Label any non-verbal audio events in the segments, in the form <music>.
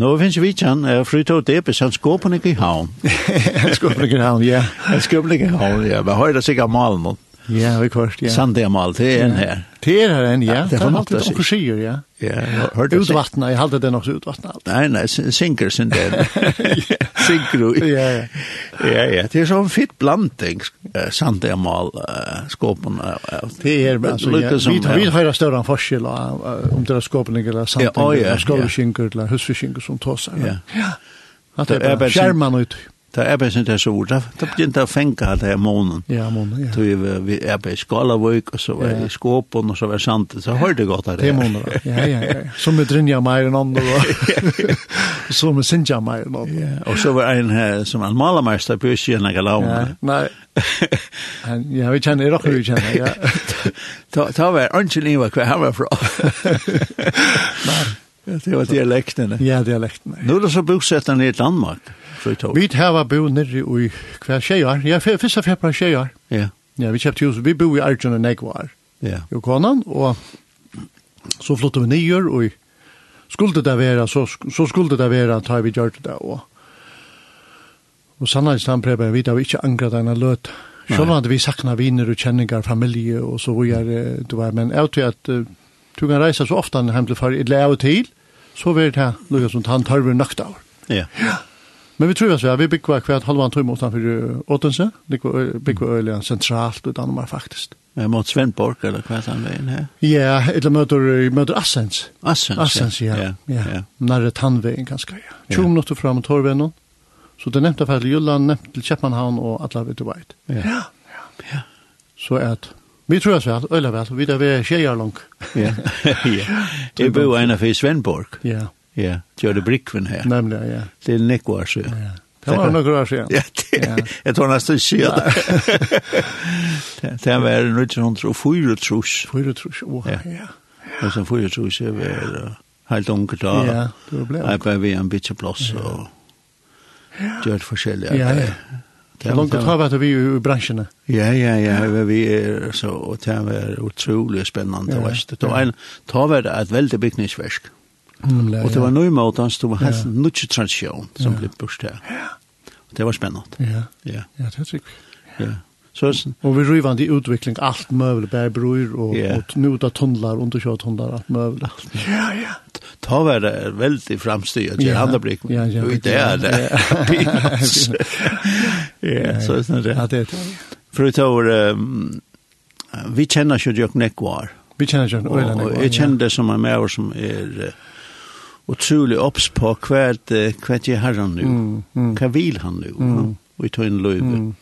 Nå finnes vi kjenn, uh, Frytå Depes, han skåpen ikke i havn. <laughs> Han skåpen ikke i havn, ja. Han skåpen ikke i havn, ja. Men høyre sikkert malen nå. Ja, vi kvart, ja. Sande mal, det er en her. Det er her en, ja. Det er alltid noen skyer, ja. Ja, hørte det. Utvattnet, jeg halte det nok så utvattnet. Nei, nei, synker sin del. Ja. Sigru. <laughs> Ja, ja. Ja, ja. Det er sånn fitt blanding, sant det mal skåpen. Det er, altså, vi vi har større enn forskjell om det er skåpen eller sant. Ja, ja. Skåpen eller husfiskinker som tåser. Ja. Ja. Det er bare skjermen ut. Det er bare sånn det er så ord. Det begynte å fenge det her månen. Ja, månen, ja. Så vi er bare i Skalavøk, og så var det i Skåpen, og så var det sant. Så har det godt her. Det er månen, ja, ja, ja. Som vi drinja mer enn andre, og <laughs> som vi sinja mer enn andre. Og så var en her som en malermeister på Øsien, jeg la om det. Nei, <laughs> ja, vi kjenner, jeg råkker vi kjenner, ja. <laughs> Ta var Arntzen Ivar, hver han var fra. Nei. Ja, det var dialektene. Ja, dialektene. Nå er det så bosettene i Danmark. Vi har bo nere i hver tjejer. Ja, først og fremst tjejer. Ja. Ja, vi kjøpte hus. Vi bo i Arjun og Negvar. Ja. Jo konan, og så flyttet vi nyer, og skulle det være, så, så skulle det være, tar vi gjør det og Og sannhets han prøver vi da vi ikke angrer denne løt. Selv om vi sakna viner og kjenninger, familie og så videre, du vet, men jeg tror at Du kan reise så ofte hjem til far, eller av og til, så vil det noe som han tar vi nøkt av. Ja. ja. Men vi tror at vi bygger hver halvann tøyme utenfor Åtense, bygger øyelig sentralt i Danmark faktisk. Ja, mot Svendborg, eller hva er han veien her? Ja, eller møter, møter Assens. Assens, Assens ja. ja. ja. ja. Nærre tannveien ganske, ja. 20 minutter fram mot Torvennen. Så det nevnte faktisk Jylland, nevnte til Kjeppmannhavn og alle vet du veit. Ja. ja. ja. Så at Vi tror jeg svært, øyla vel, vi der ved tjejer langt. Ja, <laughs> ja. Jeg bor en av i Svenborg. Ja. Ja, gjør det brikven her. Nemlig, ja. Det er nekvar, så. Ja. Det var nok rör sig. Ja, jeg tror nästan sida. Det Det var 1904 trus. Fyre trus, åh, ja. Og så fyre trus er vi helt unge da. Ja, det ble. Jeg var ved en bitte plass og gjør det forskjellige. Ja, ja. Det er langt å ta vært vi i branscherna. Ja, ja, ja, vi er så og det är otroligt spännande och värst. Det var en ta var ett väldigt byggningsverk. Och det var noe med oss det var helt nytt tradition som ble pusht her. Ja. Det var spennende. Ja. Ja. Ja, det er sikkert. Ja. Så och vi river i utveckling allt möjligt bär bror och yeah. och nuta tunnlar och underkör tunnlar allt möjligt. Ja ja. Ta var det väldigt framsteg att göra handbrick. Ja ja. Och det är det. Ja, så är det. Ja det. För det var vi känner ju jag nekvar. Vi känner ju ölen nekvar. Jag känner det som en människa som är otrolig opps på kvärt kvärt i herran nu. Mm. Mm. Kan vil han nu? Mm. Och i tog en löjve.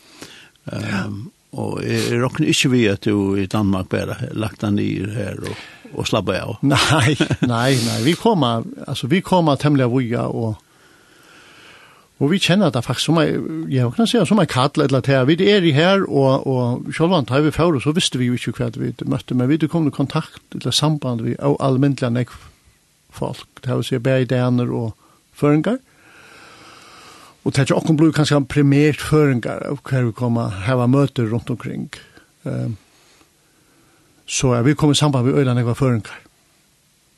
Um, og jeg råkner ikke vi at du i Danmark bare lagt den i her og, og slabba av. <laughs> nei, nei, nei. Vi kommer, altså vi kommer temmelig av uja og Og vi kjenner det faktisk som er, jeg kan si, som er kattel eller til. Vi er i her, og, og selv om vi får så visste vi jo ikke hva vi møtte, men vi kom i kontakt eller samband vi og alminnelige folk. Det vil si, bare daner og føringer. Og det er ikke kanskje han primært føringar av hver vi kommer heva møter rundt omkring. Um, så er vi kommer samband med øyne nekva føringar.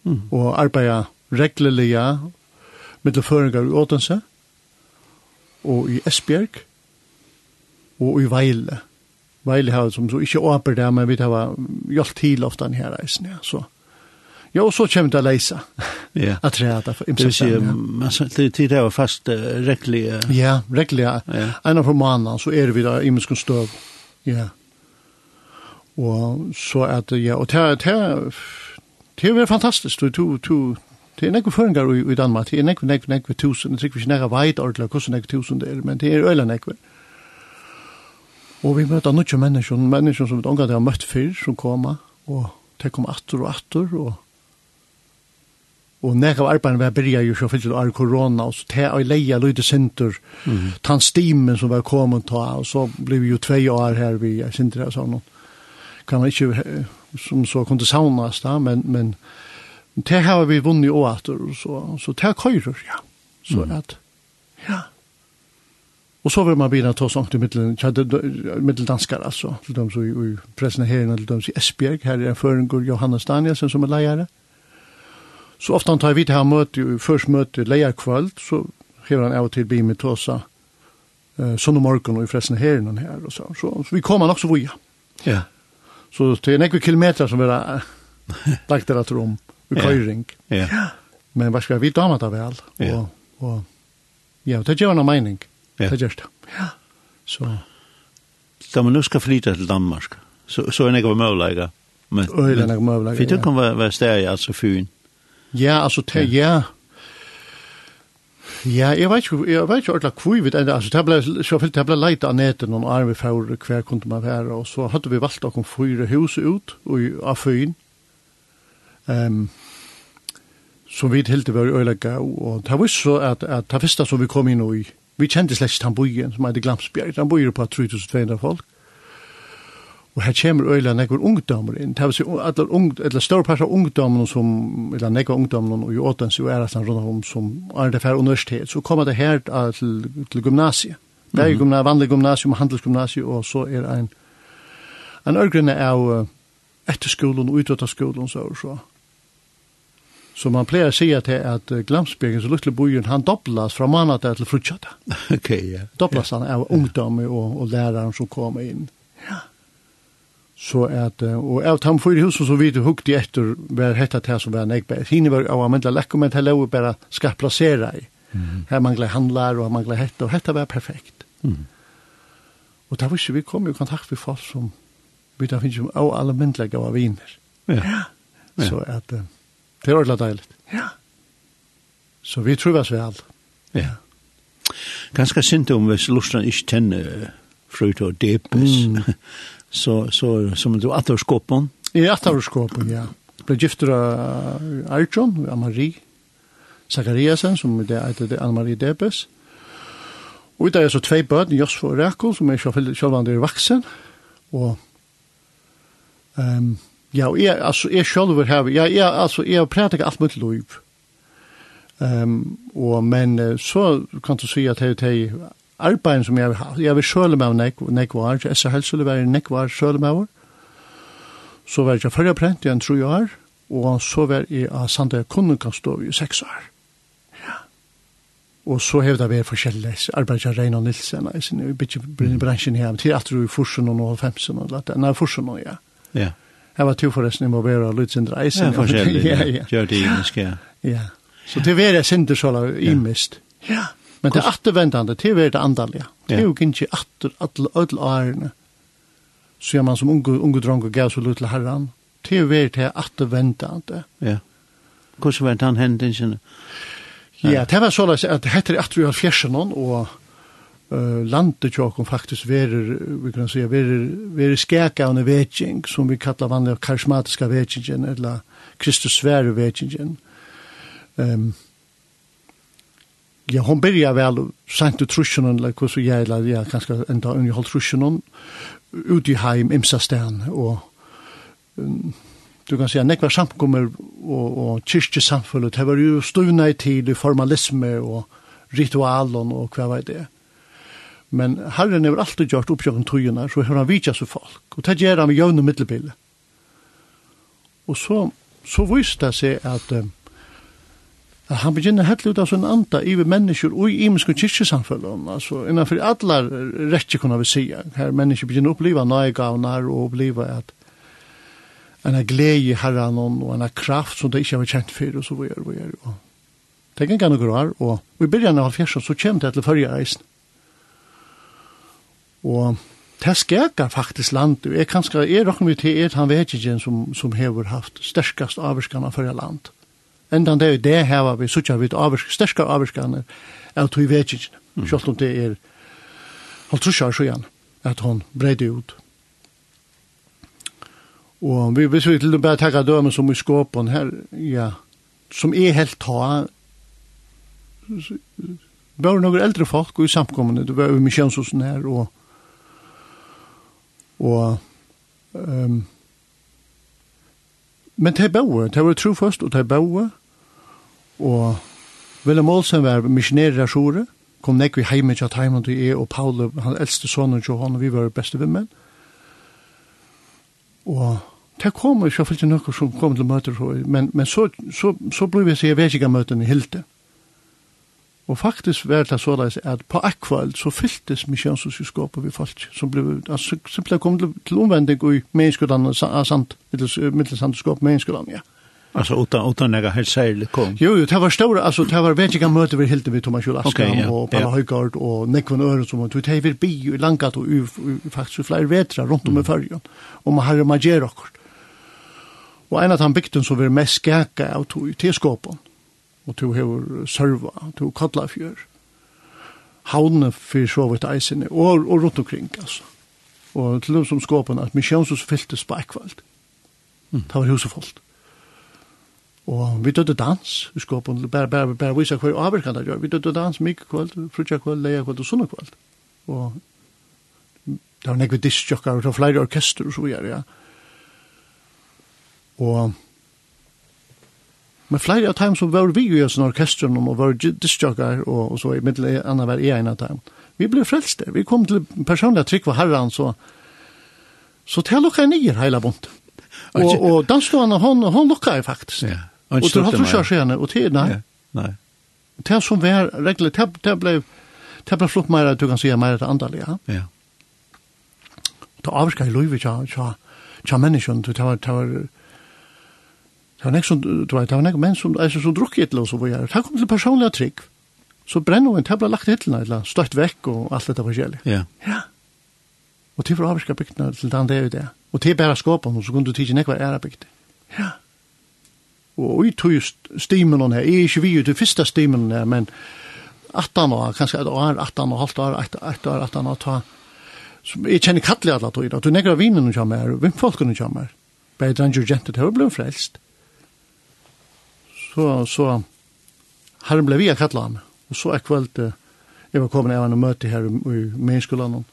Mm. Og arbeida regleliga mittel føringar i Åtense og i Esbjerg og i Veile. Veile har som så ikke åper det, men vi har hjalt til ofta her reisen, ja, så. Ja, og så kommer det å leise. <laughs> Ja. At det er det Det vil si, men det er jo fast rekkelig. Ja, rekkelig. En av romanene, så er vi da i muskens støv. Ja. Og så er det, ja, og det er, det er, det er fantastisk. Du, du, du, Det er nekve føringar i i Danmark, det er nekve, nekve, nekve tusen, det er ikke nekve veit ordelig hvordan nekve tusen det er, men det er øyla nekve. Og vi møter nokje mennesker, mennesker som vi omgat har møtt fyrr, som kommer, og det kommer atter og atter, og Og nek av arbeidene var byrja jo så fyllt av korona, og så te av leia lydde sinter, mm. tann stimen som var kommet ta, og så ble vi jo tvei år her vi er sinter og sånn. Kan man ikke, som så kunne saunas da, men, men te har vi vunni og atter, og så, så te køyrer, ja. Så mm. at, ja. Og så vil man begynne å ta sånn til middeldanskere, altså, til dem som i pressen her, til dem som i Esbjerg, her er en føringer Johannes Danielsen som er leiere, mm Så ofta tar vi til her møte, først møte leierkvöld, så hever han av og til bi med tåsa eh, sånn om morgen og i fressen herren her. Og så. Så, så vi kommer nok så vi. Ja. Så det er nekve kilometer som vi har <laughs> lagt det rett om i køyring. Ja. ja. Men hva skal vi damer det vel? Ja. Og, og, ja, det gjør noe mening. Ja. Det gjør det. Ja. Så. Da man nu skal flytta til Danmark, så, så er det ikke møvleger. Øyla er ikke møvleger, ja. For du kan være steg, altså fyn. Ja. Ja, altså, te, ja. Ja, jeg vet ikke, jeg vet ikke ordentlig hvor vi det altså, det ble, så fyllt, det ble leit av neten noen arme for hver kunne man være, og så hadde vi valgt noen fyre hus ut, og av fyn, um, som vi hilde var øyla gav, og det var så at, at det første som vi kom inn i, vi kjente slett ikke han bojen, som heter Glamsbjerg, han bojer på 3200 folk, Og her kommer øyla nekvar ungdommer inn. Det vil alle ung, eller større parter av ungdommen som, eller nekvar ungdommen og i åtens og æretan rundt om som er det færre universitet, så kommer det her til, til gymnasiet. Det er gymnasiet, vanlig gymnasium, handelsgymnasiet, og så er en, en ørgrunne av etterskolen og utøttaskolen, så er så. Så man pleier å si til at Glamsbergen, så lukkelig bojen, han dobblas fra mandag til frutjata. <laughs> Ok, ja. Yeah. Dobblas yeah. han av ungdommer og, og læreren som kommer inn. Mm Så at, og av tam fyrir huset så vidt hukt i etter var hetta til som var nekbe. Hine var av amendla lekko, men det lov bare skal plassera i. Mm. Her mangla handlar og mangla hetta, og hetta var perfekt. Mm. Og da var ikke, vi kom i kontakt med folk som vi da finnes jo av alle myndlega av viner. Ja. ja. Så at, det var ordentlig deilig. Ja. Så vi tror oss vel. Ja. Ganske sint om hvis lustan ikke tenner frut og depes. Mm. <laughs> så, så, som du att atterskåpen. I atterskåpen, ja. Blev gifter av Arjon, av Marie Zachariasen som det heter Anna Marie Debes. Og det er så tvei bøten, Josef og Rekko, som er selvvandig vaksen. Og um, ja, og jeg, altså, jeg sjølver her, ja, jeg, altså, jeg har prater ikke alt mot lov. Um, og, men så kan du si at jeg, jeg arbeid som jeg har hatt. Jeg vil sjøle med nek, nekvar, jeg ser helst helsule være nekvar sjøle med Så var jeg førre prent i en tro år, og så var jeg av Sandøy Kunnukastov i seks år. Ja. Og så har det vært forskjellig arbeid av Reino Nilsen, jeg synes jeg i sin bransjen her, til at du i Forsen og 90 og alt det. Nei, Forsen og ja. Ja. Jeg var to forresten involveret av Lutzen Dreisen. Ja, forskjellig. <laughs> Ja, ja. Gjør det imisk, ja. Ja. Så det var jeg sindesjala imist. Ja. ja. Men det attervendande, det er det andalige. Det er jo ikke atter alle ødel årene. Så gjør man som unge, unge dronge gav så lut til herran. Det er det attervendande. Ja. Hvordan var det han hendelsene? Ja, det var så at det heter atter i halvfjersen og uh, landet kom faktisk verer, vi kan säga, verer, verer skækavne vetsing, som vi kallar vanlig karismatiska vetsingen, eller Kristus svære vetsingen. Um, ja, hon byrja väl sent ut trusjonen, eller hur så jävla, ja, kanske enda underhåll trusjonen, ut i heim, imsa stän, og um, du kan säga, nekva samkommer og, og kyrkjesamfunnet, det var jo stuvna i tid, i formalisme og ritualen og hva var det. Men herren har alltid gjort oppgjøkken tøyene, så har han vidtjast for folk, og det gjør han med jøvn og middelbilde. Og så, så viste det seg at um, han begynner helt ut av sin anda iver mennesker og i imenske kyrkjesamfunnet, altså innanfor alle rettje kunne vi si, her mennesker begynner å oppleva nøygavnar og oppleva at en glede i herren og en kraft som det ikke har vært kjent for, og så vi gjør, vi gjør, og. Det er ikke noe rar, og i byrjan av fjersen så kommer det til førre reisen. Og det skækar faktisk land, og jeg kan skra, jeg råkner vi til et han vet ikke som, som har haft sterkast avvarskan av førre land. Endan det er det her vi sutja vid avvirk, sterskar avvirkane av tog vekkinkene, mm. selv om det er halvtrusjar sjøen, at hon breide ut. Og vi, hvis vi til å bare takka døme som i skåpen her, ja, som er helt ta, var noen eldre folk i samkommende, det var jo misjonshusen her, og og um, men det er boer, det var trofast, og det er boer, Og Willem Olsen var missionærer av Sjore, kom nekk vi heime til Taimond heime til jeg og Paul, han eldste sonen til han, og vi var beste vimmen. Og det kom jo selvfølgelig noen som kom til møter, men, men så, så, så ble vi sier vekkingamøtene i Hilde. Og faktisk var det så at på akvald så fylltes misjonsosyskopet vi folk, som ble, altså, simpelthen kom til, til omvending i menneskodannelse, sant, mittelsandskop, menneskodannelse, ja. Alltså utan utan några helt särskilt kom. Jo, jo, det var stora alltså det var väldigt gamla möte vi helt med Thomas Julaska okay, ja, och Paula ja. Høygaard och Nickon Öre som tog det vi bi i Langat och faktiskt fler vetra runt om i färjan. Och man hade majer och en av de bygden som var mest skäka av tog i teskåpen, Och tog hur serva, to kallafjør, havnene för så vidt eisene, och, och runt omkring, alltså. Och till dem som skåpen, att misjonshuset fylltes på ekvald. Mm. Det var huset folk. Mm. Og vi dødde dans vi i skåpen, bare, bare, bare vise hver avvirkan det gjør. Vi dødde dans mye kvöld, frutja kvöld, leia kvöld og sunna kvöld. Og det var nekve diskjokkar, det var flere orkester og så gjør, ja. Og men flere av dem som var vi i oss orkesteren og var diskjokkar og, og så i middel anna var en av dem. Vi ble frelst. Vi kom til personlig trygg for herran, så så til lukka nyer heila bunt. Og, og dansstående, hon, hon lukka faktisk. Ja. Og du har du kört og och tid nei. Nej. Det som var regler det ble, det ble flott mer du kan si, mer det andra ja. Ja. Det avskar Louis ja ja. Ja människan du det var, Det var nek som, du vet, det var nek menn som, altså, som drukket et eller så var jeg. Det kom til personlig trygg. Så brenner brennåen, det ble lagt hittilna, eller støtt vekk og alt dette forskjellig. Ja. Ja. Og til for avskar bygdene til den det er jo det. Og til bare skåpen, så kunne du tidsi nekva æra bygdene. Ja og i tog stimen her, jeg er ikke vi jo til første stimen her, men 18 år, kanskje et år, 18 år, halvt år, et år, 18 år, ta. Jeg kjenner kattelig alle tog, at du nekker vinen og kommer, og hvem folkene kommer. Bare den jo jentet her, og ble frelst. Så, så, herren ble vi av kattelig han, og så er kveld, jeg var kommet av en møte her i meningsskolen,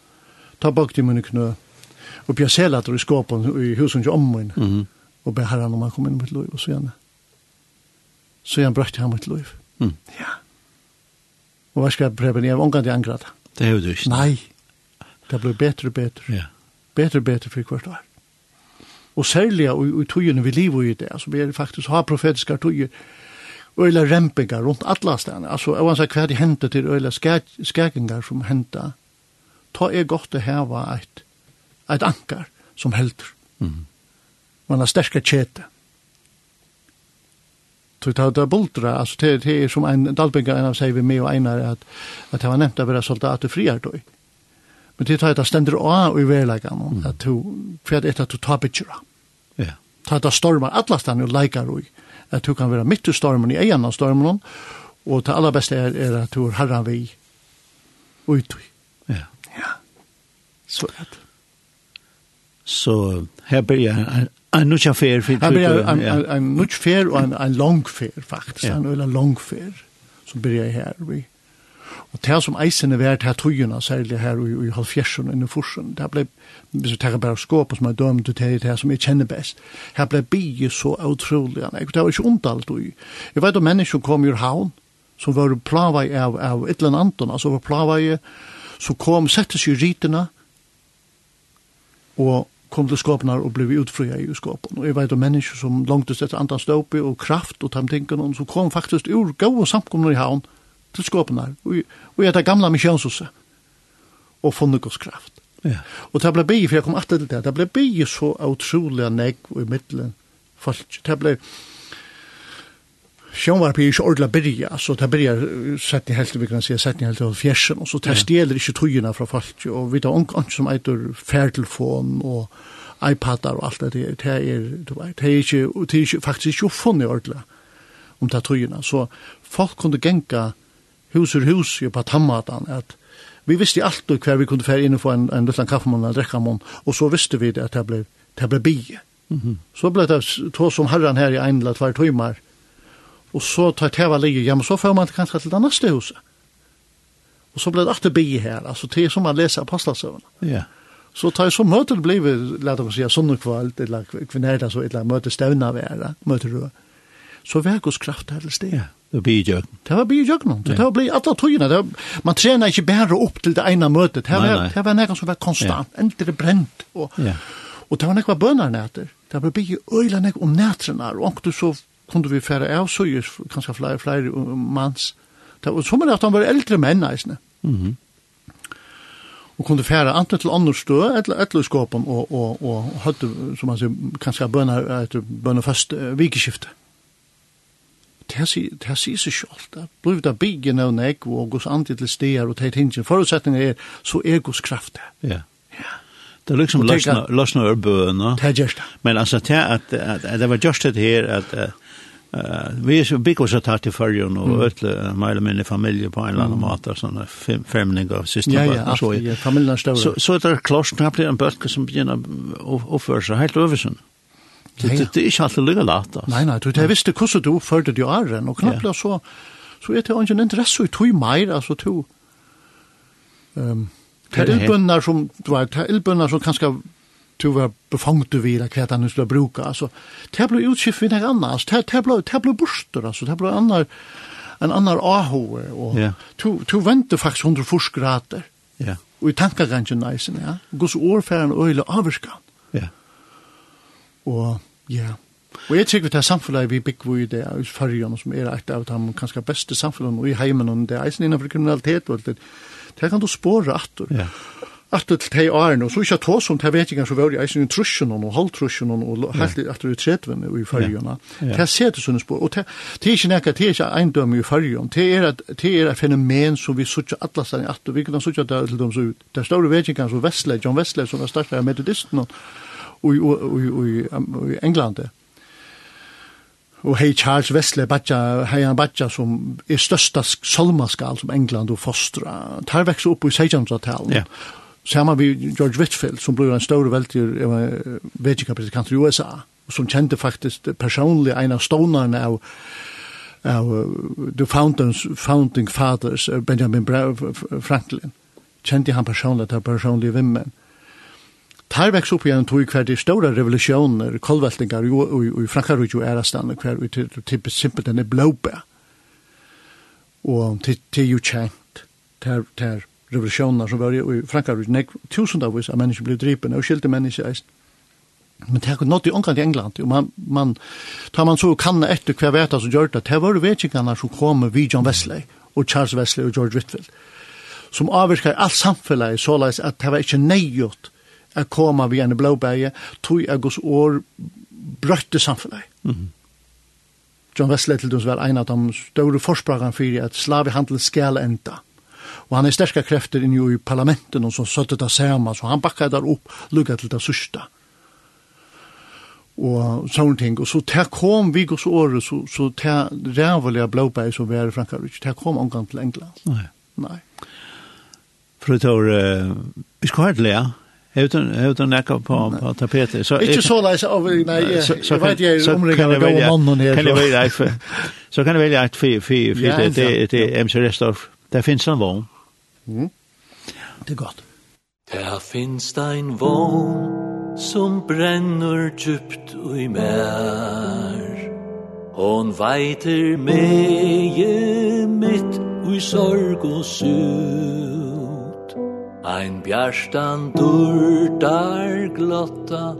ta bak til mine knø, og bjør pjasselater i skåpen i husen til ommen, mm -hmm. og ber herren om han kom inn mot lov, og så gjerne så han brøkte han mitt liv. Mm. Ja. Og hva skal jeg prøve? Jeg har omgang til angrat. Det er jo du ikke. Nei. Det blir bedre og bedre. Ja. Bedre og bedre for hvert år. Og særlig i togene vi lever i det, altså vi er faktisk har profetiske toger, øyla rempinger rundt alle stedene. Altså, jeg vanskar hva de hentet til øyla skækinger som hentet. Ta er godt å heve et, et anker som helter. Mm. Man har sterska kjete tror jag det bultra alltså det det är som en dalbinga en av sig vi med och ena att att han nämnde bara soldater friar då. Men det tar det ständer å och i verkan att to för att det att ta bitchra. Ja. Ta det stormar alla stannar och likar då. Att du kan vara mitt i stormen i en av stormen och det allra bästa är, är att du harrar vi ut. Ja. Ja. Så att. Så här börjar en, En nutja fer för Han blir en nutja fer och en en lång fer faktiskt. En eller lång fer som börjar här vi. Och det som isen är värt här trojorna särskilt här i halvfjärsen i forsen. Det blev så skåp som är dömt till det här som jag känner bäst. Här blev bi så otroligt. Det var inte ont allt. Jag vet att människor kom ur havn som var plavaj av, av ett eller annat. Alltså var plavaj så kom, sättes i riterna och kom til skåpene og ble utfria i skåpen. Og jeg vet om mennesker som langtest etter andre ståpe og kraft og tamtingene, som kom faktisk ur gode samkomne i havn til skåpene og, og etter gamle misjonshuset og funnet oss kraft. Ja. Og det ble bygget, for jeg kom alltid til det, det ble bygget så utrolig negg og i midtelen, folk. Det ble bygget Sjønvarp er ikke ordla byrja, så det byrjar setning helt, vi kan si, setning helt av fjersen, og så det stjeler ikkje tøyina fra folk, og vi tar omkant som eitur færtelefon og iPadar og alt det der, det er, det er ikkje, det er ikkje, faktisk ikkje funnet ordentlig om det tøyina, så folk kunne genka hus ur hus jo på tammatan, at vi visste alltid hver vi kunne fære inn og få en, en liten kaffemån eller drekkamån, og så visste vi det at det ble, det ble bie. Mm -hmm. Så ble det to som herran her i en eller tvær tøymer, og så tar teva lige, ja, men så får man kanskje til det neste huset. Og så blir det alltid bi her, altså det er som man leser apostelsøvene. Ja. Så tar jeg så møter det blir, lærte oss si, sånn og kvalt, eller kvinnerda, så et eller annet møte stevna er, møter du. Så vi verkos kraft her til sted. Ja, det blir jo. Det var bi jo, jøkken, det var blir alle tøyene. Man trener ikke bare opp til det ene møtet, det var, det var nekka som var konstant, ja. endelig brent, og, ja. og det var nekka bønner etter. Det var bygget øyla nekka om nætrene, og onk du så kunde vi fære av så søyes, kanskje flere, flere mans. Det var som at han var eldre menn, eisne. Mm -hmm. Og kunde fære anten til andre stø, etter skåpen, og, og, og høyde, som man sier, kanskje bønner, etter bønner først uh, vikeskifte. Det sier seg selv, det blir det byggen av nek, og gos andre til steder, og teit hingen. Forutsetningen er, så er gos kraft det. Ja. Det er liksom løsna, løsna ur bøna. Det er just det. Men altså, det, at, at, at det var just det her, at, at Uh, vi er så bygg oss tatt i fyrjun og mm. ötle uh, meile minne familje på en eller annen mat, sånne fem, femning og siste ja, ja, så, ja, familien er større. Så, så er det klart, det blir en bøtke som begynner å oppføre seg helt øversen. Det, ja, det, det er ikke alltid lykke lagt. Nei, nei, du, jeg visste hvordan du oppførte det jo æren, og knapt ja. så, så er det ikke en interesse i tog meir, altså tog. Um, det er ilbønner som, du vet, det er ilbønner som kanskje du var befangt du vid hva han skulle bruka. Altså, det ble utskift vid noe annet. Altså, det, ble, det ble borster, altså. Det ble annar, en annar AHO. Og yeah. du, du vente faktisk hundre forskerater. Ja. Yeah. Og i tankagangen neisen, ja. Guds årfæren øyla avvarskan. Ja. Og, ja. Og jeg tykker det er samfunnet vi bygger i det i fargen, som er et av de kanskje beste samfunnet, og i heimen, og det er eisen innenfor kriminalitet, og alt det. Det kan du spåre atter. Ja. Yeah at til tei årene, og så ikke tås om tei vetingar som var i eisen i trusjen og halvtrusjen og helt at du tretven i fyrjona. Det ser det sånne spår, og det er ikke nekka, det er ikke eindømme i fyrjon, det er et fenomen som vi sutja atlasen i at, vi kan sutja det til dem så ut. Det er store vetingar som Vestley, John Vestley, som var startet av metodisten i England, og hei Charles Wesley badja, hei han badja som er størsta solmaskal som England og Fostra. Tar vekst opp i 1600-talen. Yeah. Samma vi George Whitfield som blev en stor väldig vegikapritikant i USA och som kände faktiskt personligt en av stonarna av av the founders founding fathers Benjamin Franklin. Kände han personligt av personliga vimmen tar vekst opp igjen tog hver de store revolusjoner, kolveltingar i i, i Frankarud og Erastan, hver vi til simpelt denne blåbæ. Og til jo kjent, til revolutioner som var i Frankrike, nek, tusendavis av mennesker ble dripen, og skilte mennesker eisen. Men det har nått i omkring i England, og man, man, tar man så kanna etter hver vet som gjør det, det var vetingarna som kom vid John Wesley, og Charles Wesley og George Whitfield, som avvirkar alt samfunnet så leis at det var ikke nøyot å komme vi en blåbæge, tog jeg gos år brøtte samfunnet. Mm. John Wesley til døms var en av de større forspragene for at slavehandel skal enda. Mm Og han er sterska krefter inn i parlamenten og så søtte det samme, så han bakka der opp, lukka til det sørste. Og sånne ting. Og så til kom vi gos året, så, så til rævelige blåbæg som vi er i Frankrike, til kom omgang til England. Nei. Nei. Fru Tor, vi skal ha et lea. Hevur du nekka på på tapetet. Så Ikke så leis av nei. Så veit jeg omringar av mannen her. Kan eg velja? Så kan eg velja at fi fi fi det det MC Restorf. Der finst en vogn. Det er godt. Der finst ein vogn som brenner djupt ui mer Hon veiter meie mitt ui sorg og sut Ein bjarstan durdar glotta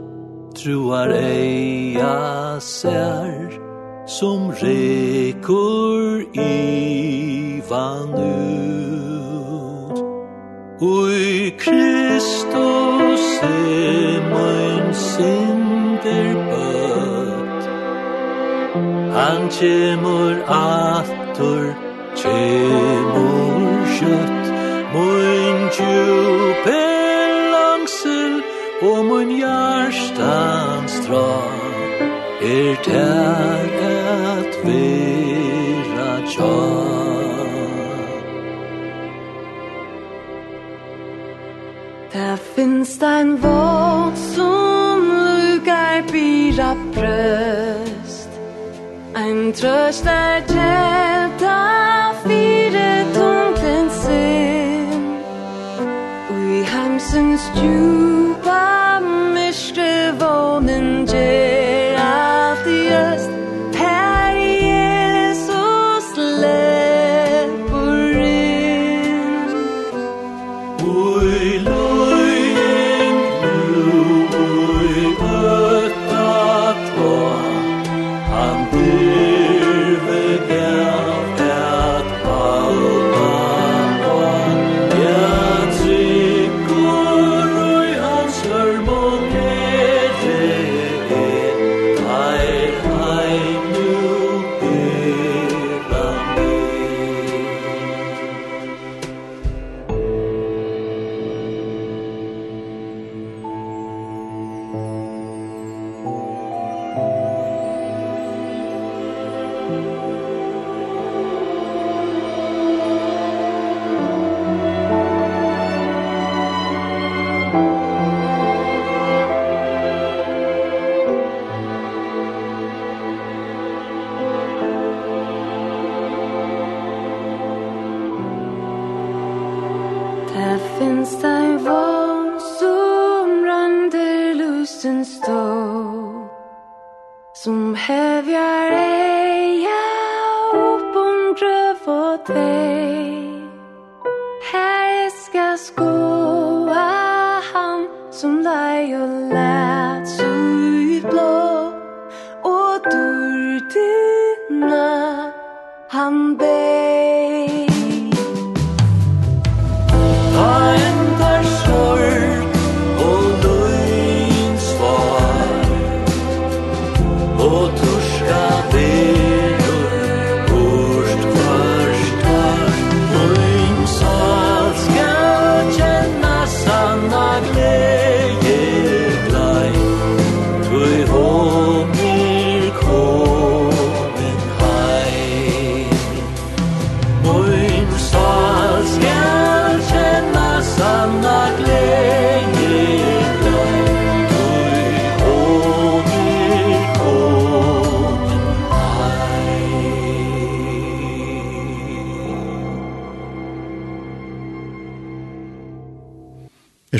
Truar eia ser Som rekur i ut Ui Kristus er mein sinder bøtt Han kjemur atur, kjemur kjøtt Moin djupe langsel og mun hjartans dra Er tær at vera tjart Der finst ein Wort zum Lügei Bira Bröst. Ein Tröst der Geld auf ihre dunklen Sinn Ui heimsens Juba mischte wohnen Geld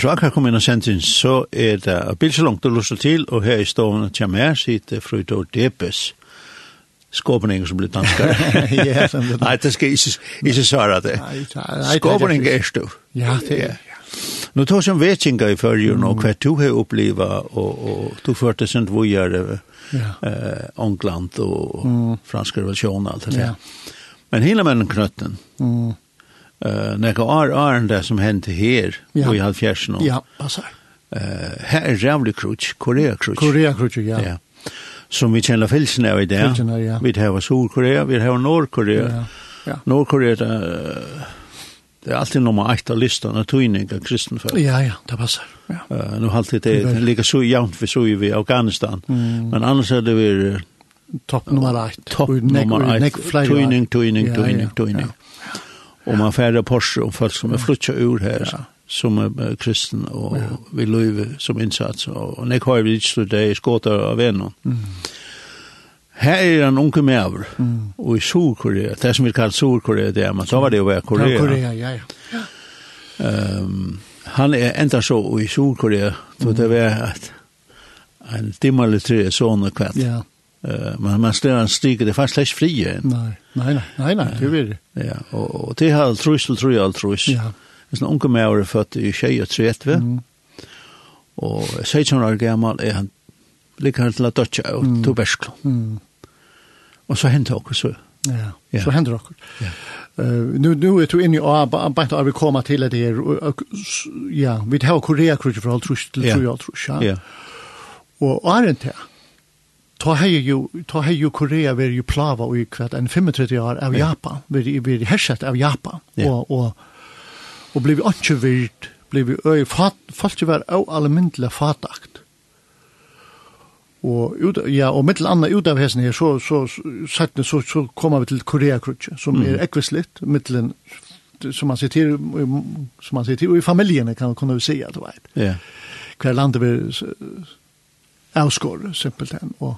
Hvis du akkurat kom inn og sender inn, så er det bilsalong du lyst til, og her i stående til meg sitter Frøydor Depes. Skåpning som blir danskare. <laughs> ja, som blir. Nei, det skal ikke ikke svare det. Skåpning er stå. Ja, det er. Nå tar som vetsinga i följen og hva du har uppleva og, og du førte sin vujere ja. eh, Ångland og mm. franska revolution och allt det där. Ja. Men hele männen knøtten, Mm uh, nekka år åren det som hendte her ja. og i halvfjersen. Ja, passar. Uh, her er rævlig krutsk, Korea krutsk. Korea krutsk, ja. ja. Som vi kjenner fylsen av i det. Fylsen av, ja. Vi har Sol-Korea, vi har Nord-Korea. Ja. ja. Nord-Korea, det, det er alltid nummer 8 av listan av tøyning av kristenfølg. Ja, ja, det passar. Ja. Uh, nu har alltid det, det ligger så jævnt vi så i Afghanistan. Mm. Men annars er det vi... Topp nummer 8. Topp nummer 8. Tøyning, tøyning, tøyning, tøyning. Ja, ja. Og man færre Porsche och folk som er flyttar ur her, Ja som er kristen og ja. vi løyve som innsats og, og nek har vi ikke stått det i skåter av vennom. mm. her er en unge mever mm. og i Sur-Korea det som vi kallar Sur-Korea det er men så var det jo være Korea, ja, Korea ja, ja. Um, han er enda så i Sur-Korea mm. det var at en dimmerlig tre sånne kvett ja Uh, men man står en stiger, det er faktisk ikke frie. Nei, nei, nei, nei, det er det. Ja, og, og det har trus, vel tror jeg alt trus. Ja. Hvis noen unge med er født i 2030, mm. og 16 år gammel er han ligger han til å døtja og mm. to bærsklå. Mm. Og så henter dere så. Ja, ja. så henter dere. Ja. Uh, nu nu är du inne i arbetet att vi kommer till det här ja vi tar Korea krutet för allt trus till tror jag trus. ja och är det ta hei jo, ta hei jo Korea veri jo plava og kvart en 35 år av Japan, veri, veri herset av Japan, yeah. og, og, og blei vi ikke virt, blei vi øy, fat, falt jo var au almindelig fatakt. Og, ut, ja, og mittel anna ut av hessen her, så, så, så, så, så kommer vi til Korea-krutje, som mm. er ekvislitt, mittelen, som man sier til, som man sier til, og i familiene kan, kan vi si at det var. Ja. Hver landet vi avskår, simpelthen, og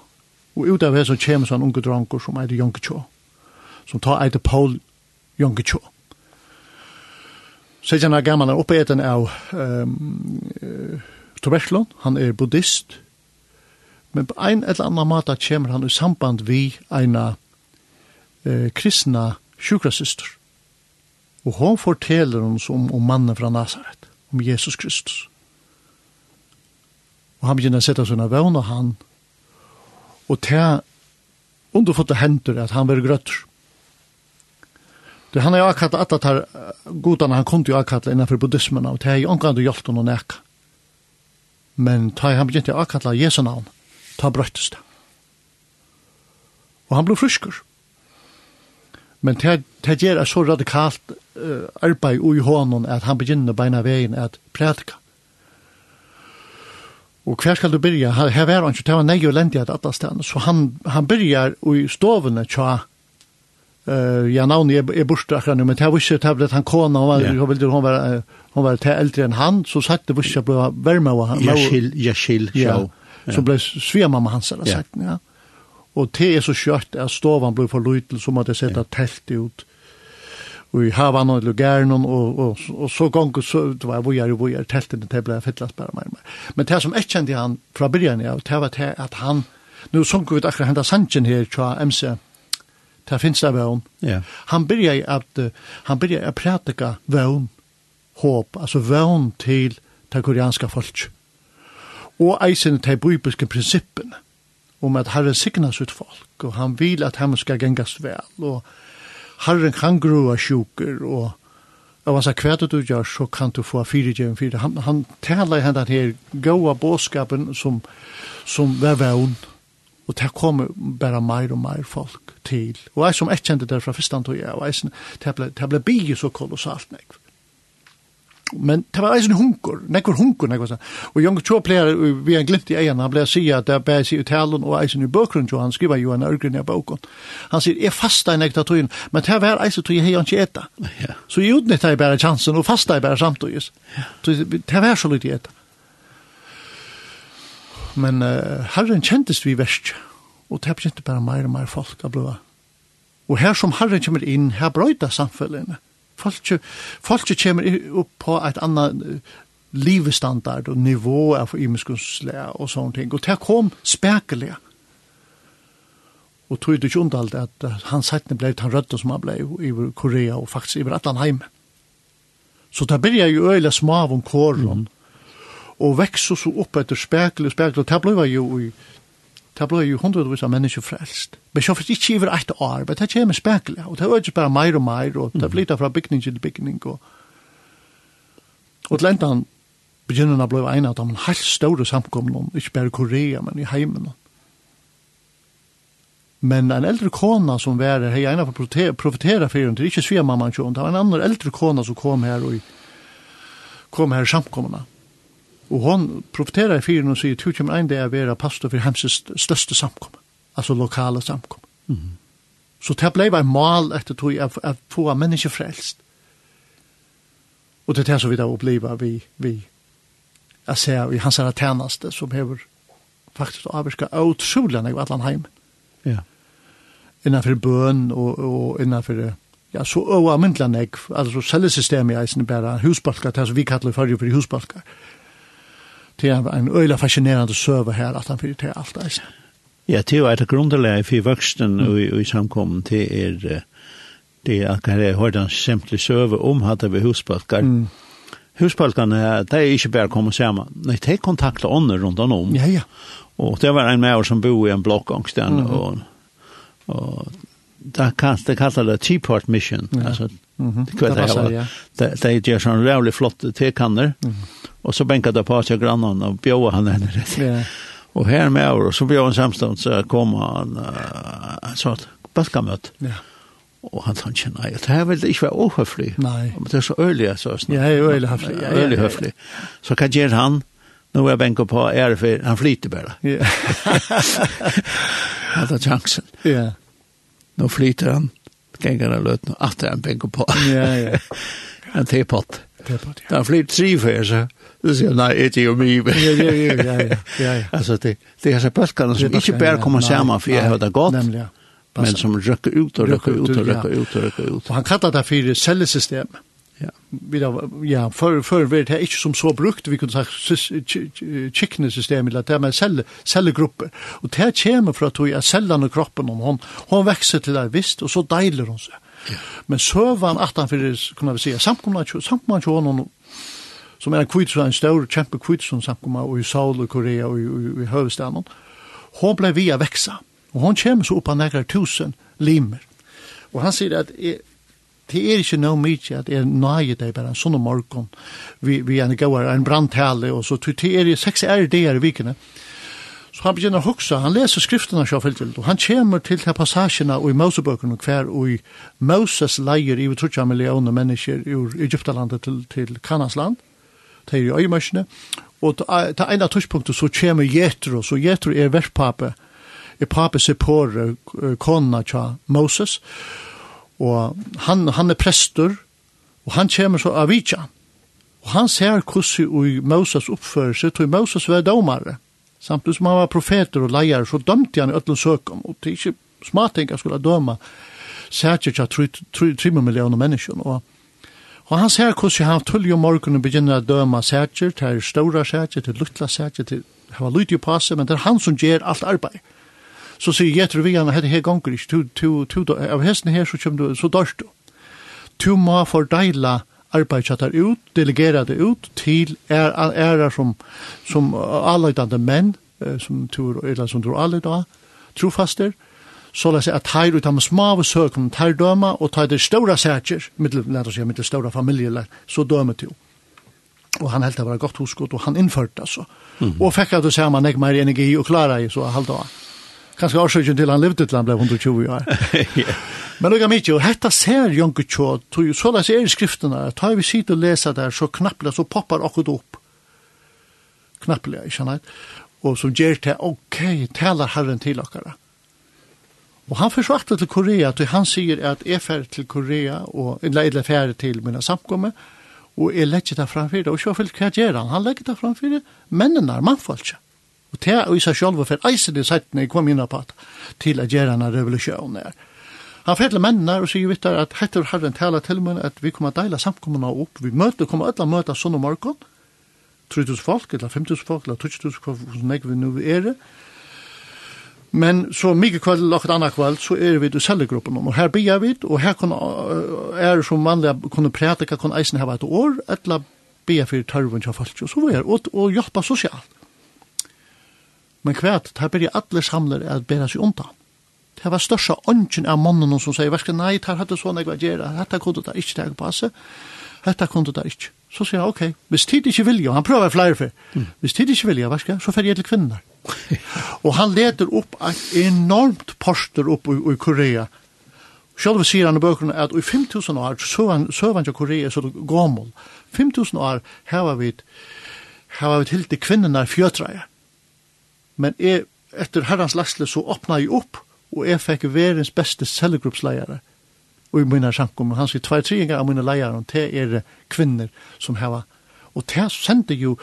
Og ut av hesson kjem sånn unge dranker som eit Jonkechå, som tar eit Paul Jonkechå. Sejan er gammel er oppeten av um, uh, Toberslund, han er buddhist, men på ein eller annan måte kjem han i samband vi eina uh, kristna sjukrasyster. Og hon forteller oss om, om mannen fra Nazaret, om Jesus Kristus. Og han begynner å sette sånne vevn, og han Og til underfotte henter at han var grøtter. Det han har er akkurat at at her godene han kom til akkurat innenfor buddhismen, og det er jo omgang til hjelp og. Men ta han begynte akkurat av Jesu navn, ta brøttes det. Og han ble frysker. Men det gjør er så radikalt uh, arbeid i hånden at han begynner beina veien at prædika. Og hver skal du byrja? Her var han ikke, det var nei og lendig at alle stedene. Så han, han byrjar i stovene tja, uh, ja, navnet er, er borste akkurat nu, men det var ikke det at han kona, hun var, yeah. hun var, hun var, til eldre enn han, så sagt det var ikke ble varme av han. Jaskil, jaskil, ja. ja. Så ble svimamma hans, eller sagt, ja. Og det er så kjørt, at stovan ble for lytel, så måtte jeg sette telt ut i havan og lugaren og, og, og så gong så det var vojar og vojar teltene det ble fyllast bare mer. Men det som jeg kjente han fra byrjan ja det var det at han, nu sunk vi akkurat henda sanchen her tja MC, det finnes det vøvn. ja Han byrja at, han byrja at prætika vøvn, håp, altså vøvn til det koreanska folk. Og eisen til bibelske prinsippene om at Herren signas ut folk, og han vil at han skal gengast vel, og Herren kan grua sjuker, og Og han sa, hva du gjør, så kan du få fire gjennom fire. Han, han taler i hendene her, gåa bådskapen som, som var vevn, og det kommer bare mer og mer folk til. Og jeg som ikke kjente det fra første antog jeg, og jeg, det ble, det ble bygget så kolossalt, nekve. Men det var eisen hunkur, nekvar hunkur, nekvar sånn. Og Jonge Tjå pleier, vi har glimt i egen, han pleier si at det er bare i talen og eisen i bøkgrunn, jo han skriver jo en ørgrunn i bøkken. Han sier, jeg fasta i nekta tøyen, men det var eisen tøyen hei han ikke etta. Ja. Så jeg utnytta jeg bare chansen, og fasta jeg bare samtøyes. Ja. Det var så litt i etta. Men uh, herren kjentes vi verst, og det kjente bare mer og mer folk av blåa. Og her som herren kommer inn, her brøyta samfunnet folk, folk kommer upp på ett annat livestandard og nivå av imenskonslæg og sånne ting. Og det kom spekelig. Og tog det ikke undalt at han settene ble han rødde som han ble i Korea og faktisk i Atlanheim. Så det blir jo øyla smav om kåren. Mm. Og vekst så opp etter spekelig og spekelig. Og det ble jo i det ble jo hundrevis av mennesker frelst. Men så først ikke iver et år, men det kommer spekler, og det er ikke bare mer og mer, og det flyttet fra bygning til bygning, og og til enda han begynner han å bli en av de helt store samkomne, ikke bare i Korea, men i heimen. Men en eldre kona som var her, hei en av å profetera for henne, det er ikke svigermamman mamma, det var en annen eldre kona som kom her og kom her i samkomna. Og hon profeterar i fyren og sier, «Tu kommer ein dag a vera pastor for hemses største samkom, altså lokale samkom». Mm -hmm. Så det blei en mal etter tog at få menneske frelst. Og det er det som vi da oppleva vi, vi jeg ser i hans herre tjeneste som hever faktisk avvirka utrolig nek allan heim. Ja. Innanfor bøn og, og innanfor ja, så øva nek, altså sellesystemet i eisen bare husbalkar, det er som vi kallar fyrir for husbalkar det er en øyla fascinerande søve her, at han fyrir til alt det. Ja, det er jo et grunderleg for voksen og i, i samkommen, det er det er akkurat jeg hørte en simpel søve om hatt vi husbalkar. Mm. Husbalkarna, det er ikke bare kommet sammen, nei, de kontakta ånder rundt om. Ja, ja. Og det var en med som bo i en blokkangsten, mm. og, og det kan det kallas det Tea Part Mission ja. altså mm -hmm. det kallas det det det är ju sån jävligt flott tekannor mm. och så bänkade det på seg grannen og bjöd han henne rätt ja. og her med over og så bjöd han samstånd så kom han uh, så att baskamöt ja Og han sa ikke, nei, det her vil det ikke være ohøflig. Nei. Men det er så øyelig, jeg sa. Ja, jeg er øyelig høflig. Ja, øyelig høflig. Så hva gjør han? Nå er jeg benker på ære for han flyter bare. Ja. <laughs> Han tar chansen. Ja. Nå flyter han, ganger han løt, nå atter han penger på. Ja, ja. <laughs> En tepott. Tepott, ja. Han flyter tre for seg. så sier, han, nei, ikke jo mye. Ja, ja, ja, ja, ja. <laughs> Altså, det, det er så bølgene som ikke bare kommer sammen, for jeg har det godt. Nemlig, ja. Men som røkker ut og røkker ut og røkker ut og røkker ut. Og han kallar det for cellesystem. Ja, vi da, ja, för för vet det ikke som så brukt vi kunne sagt chicken system eller det man säljer säljer grupper och det kommer fra att hun er cellene i kroppen og hon hon växer till där visst och så deiler hun sig. Ja. Men sövan att han för kunne vi säga samkomna samkomna hon som er en kvitt en stor kjempe kvitt som samkomna och i Saul og Korea och i, i huvudstaden. Hon blev via växa och hon kommer så opp av några tusen limer. Och han säger att det er ikke noe mye at jeg nøye deg bare en sånn morgen, vi, vi er en gauer, en brandtale, og så det er seks er det er i vikene. Så han begynner å hukse, han leser skriftene så Fjeltvild, og han kommer til til passasjene og i Mosebøkene hver, og i Moses leier i 30 millioner mennesker i Egyptalandet til, til Kanasland det er i øyemørsene, og til en av tørspunktet så kommer Jetro, så Jetro er verspapet, er pape Seppore, kona til Moses, og Og han, han er prestur, og han kommer så av vidtja. Og han ser kussi ui Moses oppførelse, tog Moses var domare. Samtidig som han var profeter og leier, så dømte han i ötlen søkum, og det er ikke smatinga skulle døma særkert av 3 millioner mennesker. Og, og han ser hvordan han tull om morgenen begynner å døma særkert, her stora særkert, til luttla særkert, til hava lydig på seg, men det er han som gjør alt arbeid så sier Jethro vi han, hette her gonger ikke, av hesten her så kommer du, så dørst du. Du må fordeila arbeidsatar ut, delegera det ut til er, æra som, som alleidande menn, som tur, eller som tror alle da, trofaster, så la seg at her ut av smave søkene, her døma, og ta det ståra sætjer, mittel, let oss si, ståra så døme til. Og han helt det var godt huskot, og han innførte alltså Mm. Og fikk at ser man nek mer energi og klara i, så halda av. Kanskje årsøkjen til han levde til han ble 120 år. <laughs> Men det er mye, og dette ser Jonke Tjå, så det er i skriftene, tar vi sitt og leser der, så knappelig, så poppar akkurat opp. Knappelig, ikke sant? Og som gjør til, ok, taler Herren til dere. Og han forsvarte til Korea, til han sier at jeg fer til Korea, og jeg fer til mine samkommer, og jeg legger det framfor det, og så fyllt hva gjør han? Han legger det framfor det, mennene er mannfolkene. Og det er i seg selv for eisen er sett når jeg kom inn på til å gjøre en revolusjon der. Han forteller mennene og sier vittar at hetter herren tala til meg at vi kommer å deile samkommene opp. Vi møter, kommer alle møter sånn om morgen. 3000 folk, eller 5000 folk, eller 2000 folk, hvordan jeg vi nå er det. Men så mye kveld og et annet kveld, så er vi i cellegruppen. Og her blir vi, og her kunne, er som vanlig kunne prædika, kunne eisen hava et år, eller blir for tørven til folk. Og så var jeg, og, og hjelpa sosialt. Men kvært, der byrja alle samler at bæra seg undan. Det var størsta ånden av mannen som sier, værskan, nei, der hadde sånn jeg var gjerra, dette kunne det ikke teg passe, dette kunne det ikke. Så sier jeg, ok, hvis tid ikke vilja, han prøver flere for, mm. hvis tid ikke vilja, værskan, så fer jeg til kvinner. <laughs> og han leder opp et enormt poster opp i, i Korea. Sjálv sier han i bøkene at i 5000 år, søvann til Korea, så gammel, 5000 år, her var vi, her var vi til til kvinnerne i men jeg, etter herrens lasle så åpna jeg opp, og jeg fikk verens beste cellegruppsleiere. Og i mine sjankom, han sier tvær tre ganger av mine leiere, og det er kvinner som heva. Og det sender jo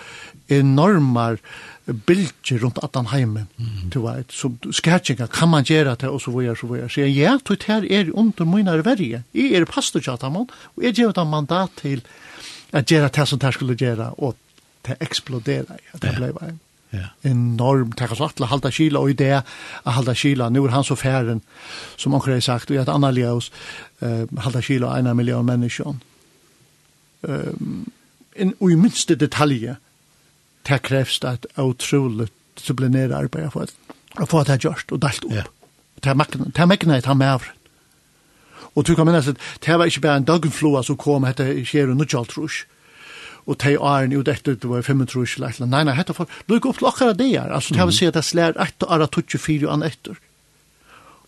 enormar bilder rundt at han heime, mm. du vet, som skærtjengar, kan man gjøre det, og så videre, så videre. Så jeg, ja, det her er under mine verje. Jeg er pastor til at og jeg gjør det mandat til at gjøre det som det skulle gjøre, og det eksploderer, ja, det blei vei. Ja. Ja. Enorm takk så alla halda kila och i det att halda kila nu är han så färden som han har sagt och att Anna Leos eh halda kila en miljon människor. Ehm um, en i minste detalje det krävs att otroligt disciplinera arbete för att få det här gjort och dalt upp. Yeah. Det här mäkna är han med Och du kan minnas att det var inte bara en dagflua som kom hette Kjero Nudjaltrush. Mm og tei åren jo dette, det var 25 år eller annet. Nei, nei, hette folk, lukk opp til akkurat det her. Altså, det har vi sett det slær ett og ara 24 an etter.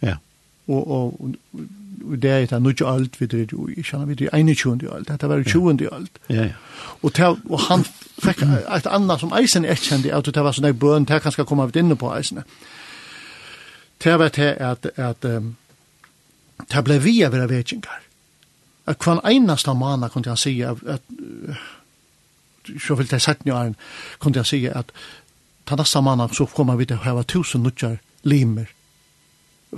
Ja. Og, og, og det er et nu ikke alt vi drir jo, jeg kjenner vi drir 21. alt, dette var 20. alt. Ja, ja. Og, te, og han fikk et annet som eisen er kjent, at det var sånn en bøn, det kan skal komme av inne på eisen. Det var det at, at um, det ble vi av vera vekingar. At hver eneste manna kunne han si at, at så vil det sette nu kunne jeg si at ta nästa månad så kommer vi att ha tusen nutjar limer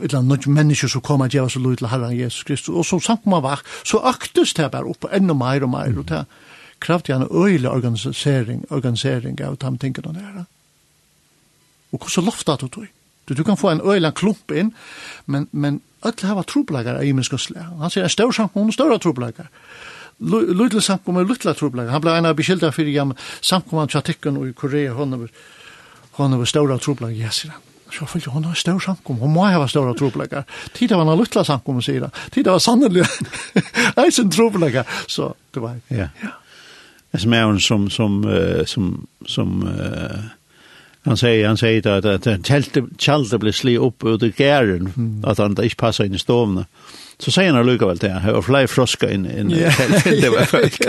eller några mennesker som kommer att ge oss lov til Herren Jesus Kristus. og som samt man var, så aktes det bare opp enda mer og mer. og det krävde jag en öjlig organisering, organisering av de tingene der og så loftet du tog. Du, du kan få en öjlig klump in, men, men öll hava troblagar i människa slag. Han sier en større samt, hon stora. Lutla samkomma i Lutla trubla. Han blev en av beskylda för jam samkomman chatikken i Korea honom honom var stora trubla. Ja, yes, Så för hon har stor samkom. Hon må ha stora trublagar. Tida var en lutla samkom och sida. Tida var sannolikt eisen trublagar. Så det var. Ja. ja. Det som är hon som som som som, som Han säger han säger att att en tält tjalde blev sli upp ut i gären mm. att han inte passar in i stormen. Så säger han lugga väl det här fly froska in in tältet det var <laughs> folk.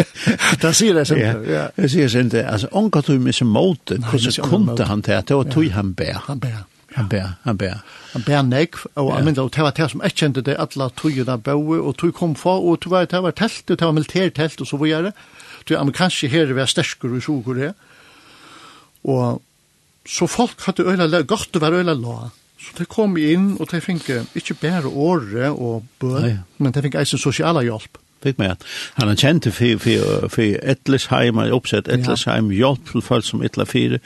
Där ser det så. Ja. Det ser inte alltså onka du med så mot hur kunde han det och tog han bär. Han bär. Han bär, han bär. Han bär nek, og han det var det som ikke kjente det, alle tøyene bøy, og tog kom för og tøy var det var telt, det var militærtelt, og så var det. Tøy amerikanske her var sterskere i Sjøkorea, og Så folk hadde øyla, godt å være øyla la. Så de kom inn, og de fikk ikke bare åre og bø, ja, men de fikk eisen sosiala hjelp. Fikk med at han er kjent for, for, for Etlesheim, han er oppsett Etlesheim, hjelp til folk som Etla 4,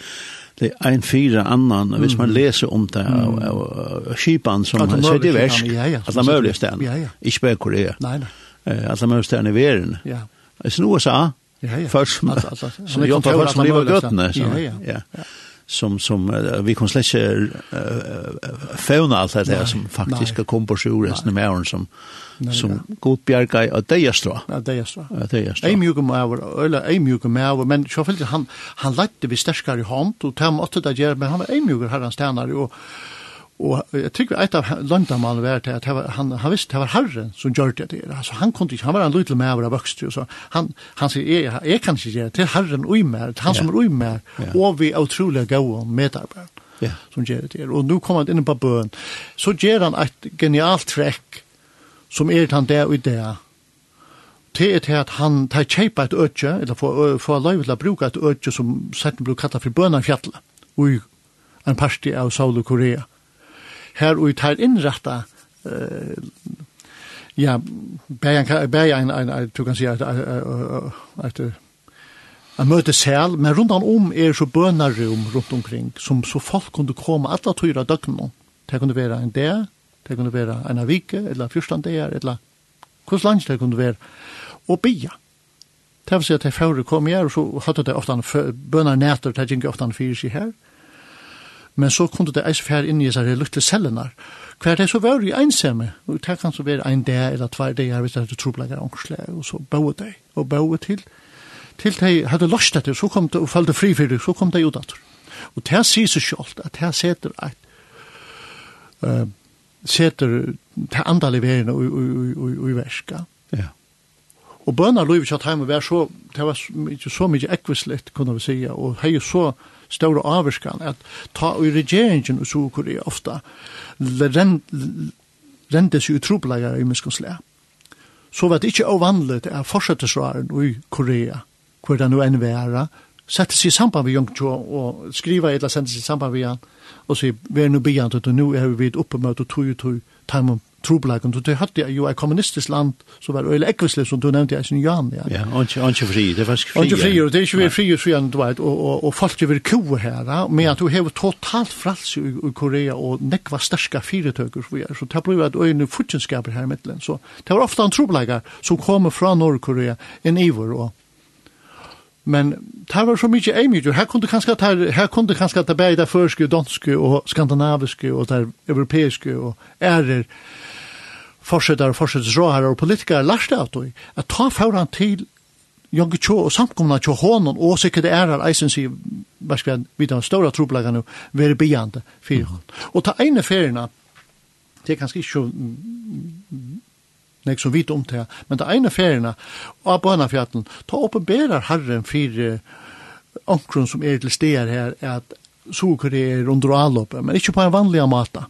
det er en fire annan, hvis man leser om det, mm. av, av, skipan som han sier det versk, at det er mulig stedet, ja, ja. ikke bare Korea, nei, nei. at det er stedene i verden. Ja. Jeg snur USA, ja, ja. først, som er hjelper folk som lever gøttene. Ja, ja. ja. ja som som uh, vi kan släcka uh, fauna allt det där som faktiskt ska komma på sjuresten med åren som som nej. god bjärka av det är strå. Ja, det är strå. Ja, det är strå. Ej mjuka mer eller ej mjuka mer men så följde han han lätte vi starkare hand och tam åt det där men han var ej mjuka herrans tjänare och Og jeg tykker et av løndamalen var til at han, han visste det var herren som gjør det der. Altså, han, kunne ikke, han var en liten med av vokst. så han, han sier, jeg, jeg kan ikke gjøre det, til herren ui mer, til han som er ui mer, og vi er utrolig gode medarbeidere yeah. som gjør det der. Og nå kommer han inn på bøen, så gjør han et genialt trekk som er han der og der. det, er til at han tar kjeipa et øtje, eller får, få lov til å bruke et øtje som setten blir kattet for bønafjallet, og en parti av Saul og Korea. Mm her og tar innretta eh, ja, bæg en, en, du kan si at at en møtesel, men rundt om er så bønarum rundt omkring, som så folk kunne komme alle tøyre døgnene. Det kunne være en dag, det kunne være en vike, eller fyrstan dager, eller hvordan langt det kunne være, og bia. Det vil si at det førre kom her, og så hadde det ofte bønarnæter, det gikk ofte oftan fyrir seg her, men så kunne det eis fær inn i seg lukte cellenar. Hver det så var i einsame, og det kan så være ein dag eller tvær dagar hvis det er troblegger ångsleg, og så boe deg, og boe til, til de hadde lost etter, så kom det og fallte fri for det, så kom det ut etter. Og det sier seg selv, at det setter et, uh, setter det andal i verden og i verska. Ja. Og bønner lov ikke at heim var så, det var ikke så mye ekvislet, kunne vi sige, og hei så, stora avskan att ta i regeringen och så Korea ofta rendes ju trubbelagar i muskonslä. Så var det inte ovanligt att fortsätter i Korea, hvor det nu enn vara, sette seg i samband med Jungtjo og skriva eller sända seg i samband med han og säga, vi er nu begant og nu er vi oppe med och tog og tog, tog, troblagen, du hadde jo et kommunistisk land som var øyelig ekvislig, som du nevnte, jeg sin Jan, ja. Ja, ikke fri, det er faktisk fri. Og Ikke fri, og det er ikke vi fri, så igjen, du vet, og, og, folk er vil kue her, men at du har totalt frals i, i Korea, og nekva sterska fyretøkker, så, så det blir et øyne futjenskaper her i middelen, så det var ofte en troblager som kommer fra Norr-Korea, en ivor, og Men det var så mykje eimjur. Her kunde kanskje ta, her kunde kanskje ta det bæði det førske, danske og skandinaviske og det europeiske og ærer forsetar, forsettsråhar og politikar lærte av det, at ta foran til Jongi Tjå og samkomna til hånden, og sikkert det er her eisen sier, verskven, vidt av ståra troblagan være bejande fyrir hon. Og ta ene ferina, det er kanskje ikke nek som vit om det, men ta ene ferina, og på henne ta oppenberar herren fyrir onkron som er til steder her, at Sør-Korea er under avløpet, men ikke på en vanlig måte.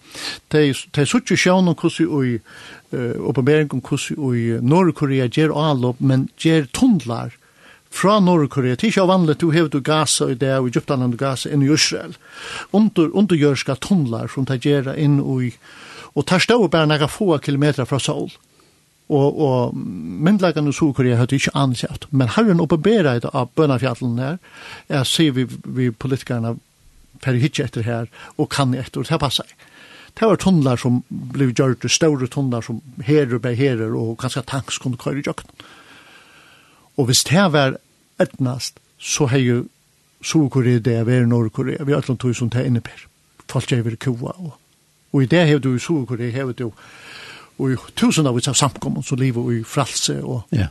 De, de suttje sjøen om hvordan i uh, oppenbering om hvordan i Nord-Korea gjør avløp, men gjør tundlar fra Nord-Korea. Det er ikke vanlig, du hever du Gaza i det, og Egyptan og Gaza inn i Israel. Under, undergjørska tundlar som de gjør inn i, og tar stå bare noen få kilometer fra Seoul og og myndlagan i Sør-Korea hadde ikke ansett. Men herren oppenbæra det av bønafjallen her, jeg ser vi, vi politikerne fer hitje etter her, og kan etter, og det passer. Det var tunnlar som blev gjort, store tunnlar som herer bei herer, og kanskje tanks kunne køyre i jøkken. Og hvis det var etnast, så har jo Solkorea det var Nordkorea, vi er alt tog som det innebär. Folk er ved kua, og, og i det har du i Solkorea, har du og i tusen av samkommun, så lever i fralse, og, yeah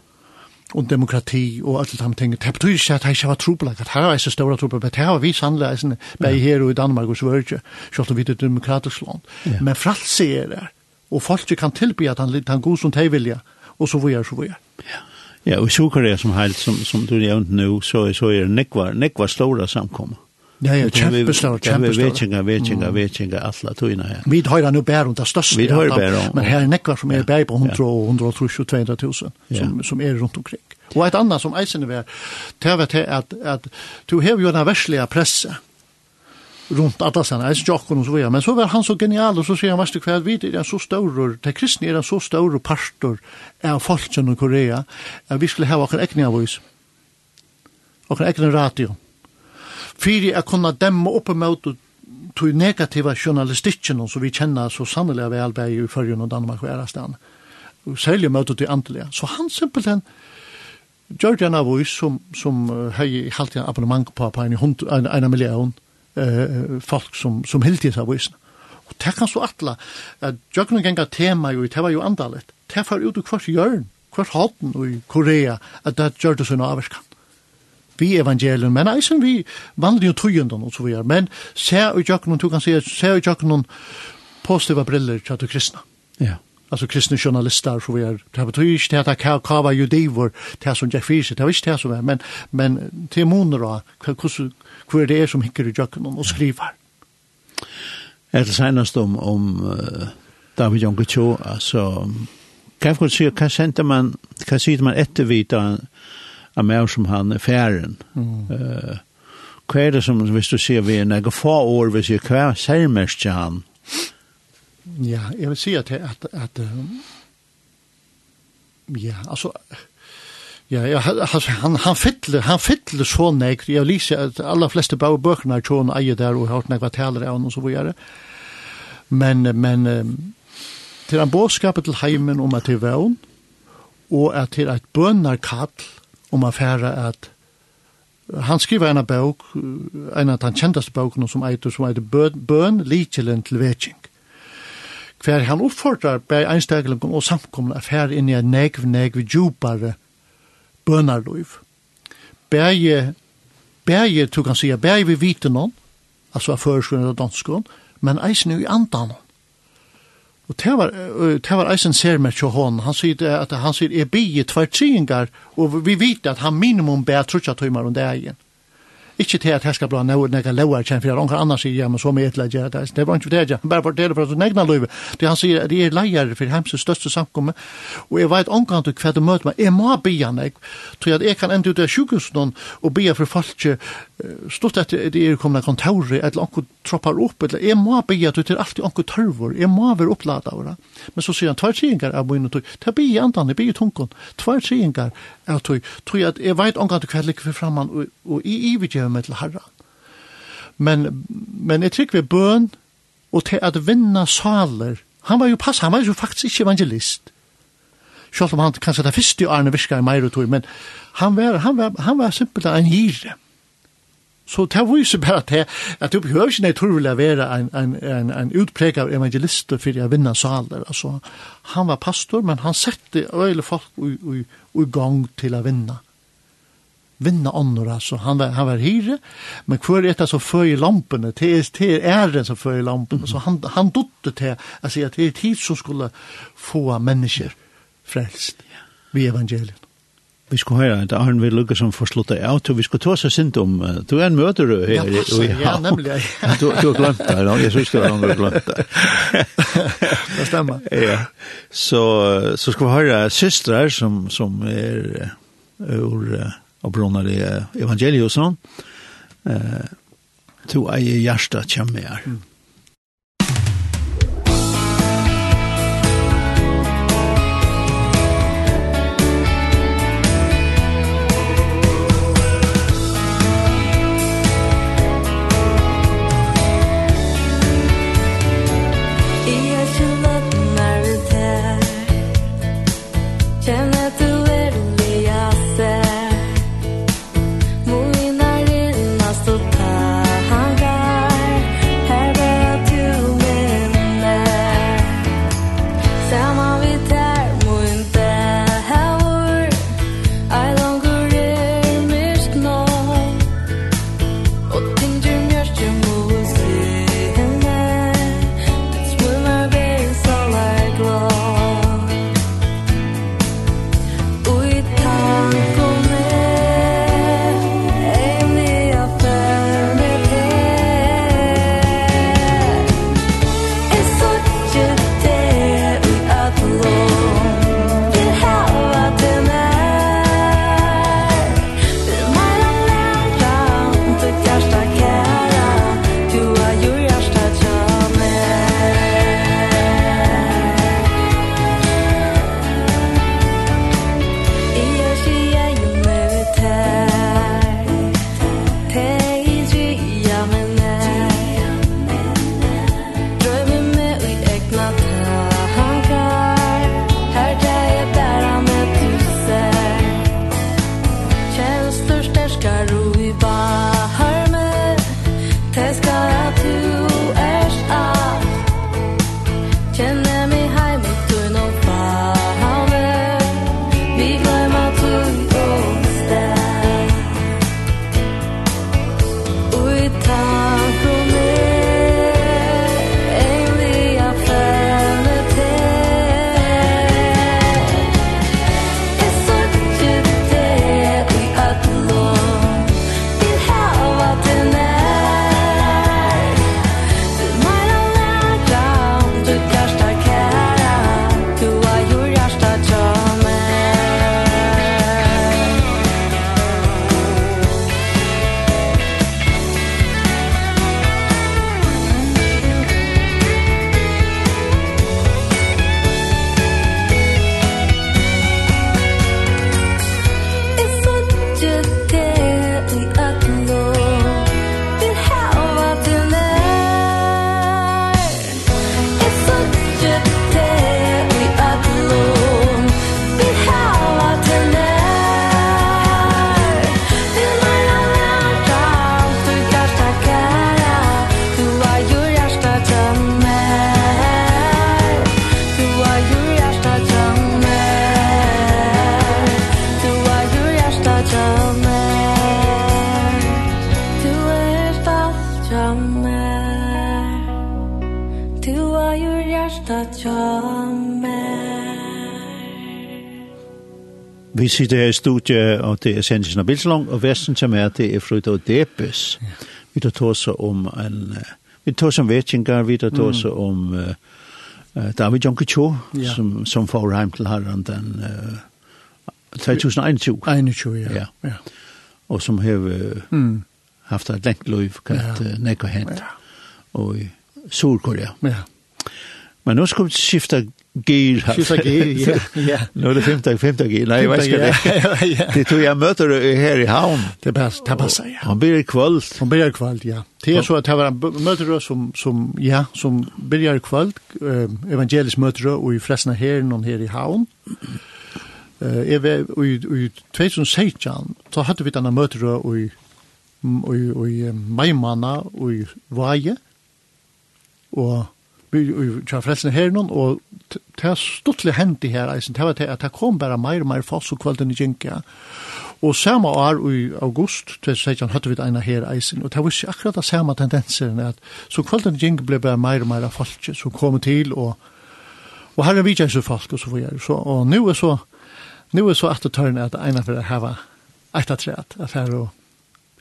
og demokrati og alt de ting. Det betyr ikke at det ikke var trobelagt, at her er så store trobelagt, men det har vi sannelig eisen, bare her og i Danmark og Sverige, selv om vi er et demokratisk land. Ja. Men fralse er det, og folk kan tilby at han han god som de vilja, og så vore, så vore. Ja. Ja, og i Sjokorea som helt, som, som du nevnte nå, så, så er det nekva, nekva stora samkommer. Ja, ja, kjempestor, kjempestor. Vekinga, vekinga, vekinga, alla tøyna her. Vi høyra nu bær om det største. Vi høyra bær om. Men her er nekvar som er bær på 100 og 200 000 som, som er rundt omkring. Og et annet som eisen er det er at, at du hever jo den verslige presse rundt alla sen, eisen jokken og så vidare, men så var han så genial, og så sier han, du kveld, vi er är så stor, det kristne er en så stor pastor av folken i Korea, at vi skulle hava okker egni avvis, okker egni radio, Fyri er kunna demma oppe mot tog negativa journalistikken som vi kjenner så sannelig vel bæg i Førjen og Danmark og Ærastan. Særlig møte til Antalya. Så han simpelthen gjør det en av oss som, som hei halte en abonnement på på en, hund, en, en million eh, folk som, som hildes av oss. Og det kan så atla at gjør noen ganger tema jo, det var jo andalet. Det var ut i hvert hjørn, hvert hånden i Korea at det gjør det sånn avvarskan vi evangelien, men eisen vi vanlig jo tøyendan og så videre, men se og jøkken, du kan si, se, ser og jøkken positiva briller til at du kristna. Ja. Altså kristne journalister så vi er, det betyder inte att det kan kava judivor det som jag fyser, det er ikke det som er, men, men til till månader hva er det er som hikker i jöken og skriver Er det senast om, om uh, David Jonge Cho, altså, kan jeg få si, hva sender man, hva sier man etter av meg som han er færen. Mm. Uh, hva er det som, hvis du sier vi, er nægge få år, hvis jeg hva sier mest til han? Ja, jeg vil si at, at, at um, ja, altså, Ja, ja, altså, han, han fytler, han fytler så nægge, Jeg vil si at alle fleste bøkene bøkene er sånn eier der, og har hørt nægge taler av noen og så videre. Men, men, til han bådskapet til heimen om at det er vevn, og at det er et bønarkall, om affæra at han skriver en bok, en av den kjentaste boken som eitur, som eitur Bøn, bøn Likelen til Vetsing. Hver han oppfordrar bei einsteglingen og samkomne affæra inn i en negv, negv, djupare bønarloiv. Bæje, bæje, du kan sija, bæje vi vite noen, altså av førskolen og danskolen, men eisen i andan noen Og det var, det var eisen ser med til hon. Han sier at han sier, jeg bygger tvær tringar, og vi vet at han minimum ber trutja tøymar om det egen. Ikke til at jeg skal bli noe nega lovar kjenn, for noen annars sier, ja, men så med et leger, det er bare ikke det, ja. Bare fortelle for at du negna løy, det han sier, det er leier for hemses største samkomme, og jeg vet omgang til hva du møter meg, jeg må bia nek, tror jeg at jeg kan enda ut av sjukhusen og bia for folk, stort at det er komna kontor, eller onkur troppar upp eller jeg må be at du til alt onkur tørvor jeg må ver upplata det. men så sier han tvær tjingar av mun og ta be er be tunkon tvær tjingar er tøy tøy at er veit onkur at kvælik for framan og i i med til herra men men jeg trykker ved bøn og til at vinna saler han var jo pass han var jo faktisk ikke evangelist. Selv om han kanskje det første i Arne Virskar i Meirutøy, men han var, han var, han var simpelthen en hire. Så det viser bare til at du behøver ikke naturlig å være en, en, en, en utpreg av evangelister for å vinne saler. Altså, han var pastor, men han sette øyne folk i, i, i gang til å vinne. Vinne ånder, altså. Han var, han var hyre, men hver etter så føyer lampene, til er æren som føyer lampene. Så han, han dotte til å si at det er tid som skulle få mennesker frelst ved evangeliet. Vi skulle höra att Arne vil lukke som får förslutta ut och vi skal ta seg sint om du er en möter du här. Ja, ja nämligen. <laughs> du, du har glemt det, ja. jag syns du har glemt det. <laughs> det stemmer. Ja. Så, så skal vi høre systrar som, som er ur och brunnar i evangeliet og sånn, Uh, to eier hjertet kommer her. Mm. Vi sitter her i studiet, og det er Sendisen av Bilsalong, og Vesten som er, det er Frøyda og Depes. Ja. Vi tar tåse om en, vi tar som vetjengar, vi tar tåse mm. om uh, David Jonke Cho, ja. som, som får heim til herren den uh, 2021. 21, ja. ja. ja. Og som har uh, mm. haft et lengt liv, kalt ja. uh, nekka hent, ja. og i Sordkorea. Ja. Men nå skal vi skifte gir. Skifta gear, ja. ja. Nu er det femte, femte Nei, jeg vet ikke det? Det tror jeg møter du her i havn. Det pass, det passar, ja. Hon blir i kvöld. Hon blir kvöld, ja. Det är så att här möter du som, som, ja, som blir kväll. Eh, evangelisk möter du och i fräsna här, någon här i havn. Eh, jag vet, och i 2016, så hade vi ett annat möter du och i och i majmana och i vaje och vi och tja frelsen här någon och det har er stuttelig hendt her, eisen, det var det at det kom bare mer og mer fast og kvelden i Jinka. Og samme år i august, det sier han, hadde vi det ene her eisen, og det var ikke akkurat det samme tendensen, at så kvelden i Jinka ble bare mer og mer folk som kom til, og, og her er vi ikke så folk, og så videre. Så, og nå er så, nå er så at det tørne at det ene for å hava et av treet, at her og,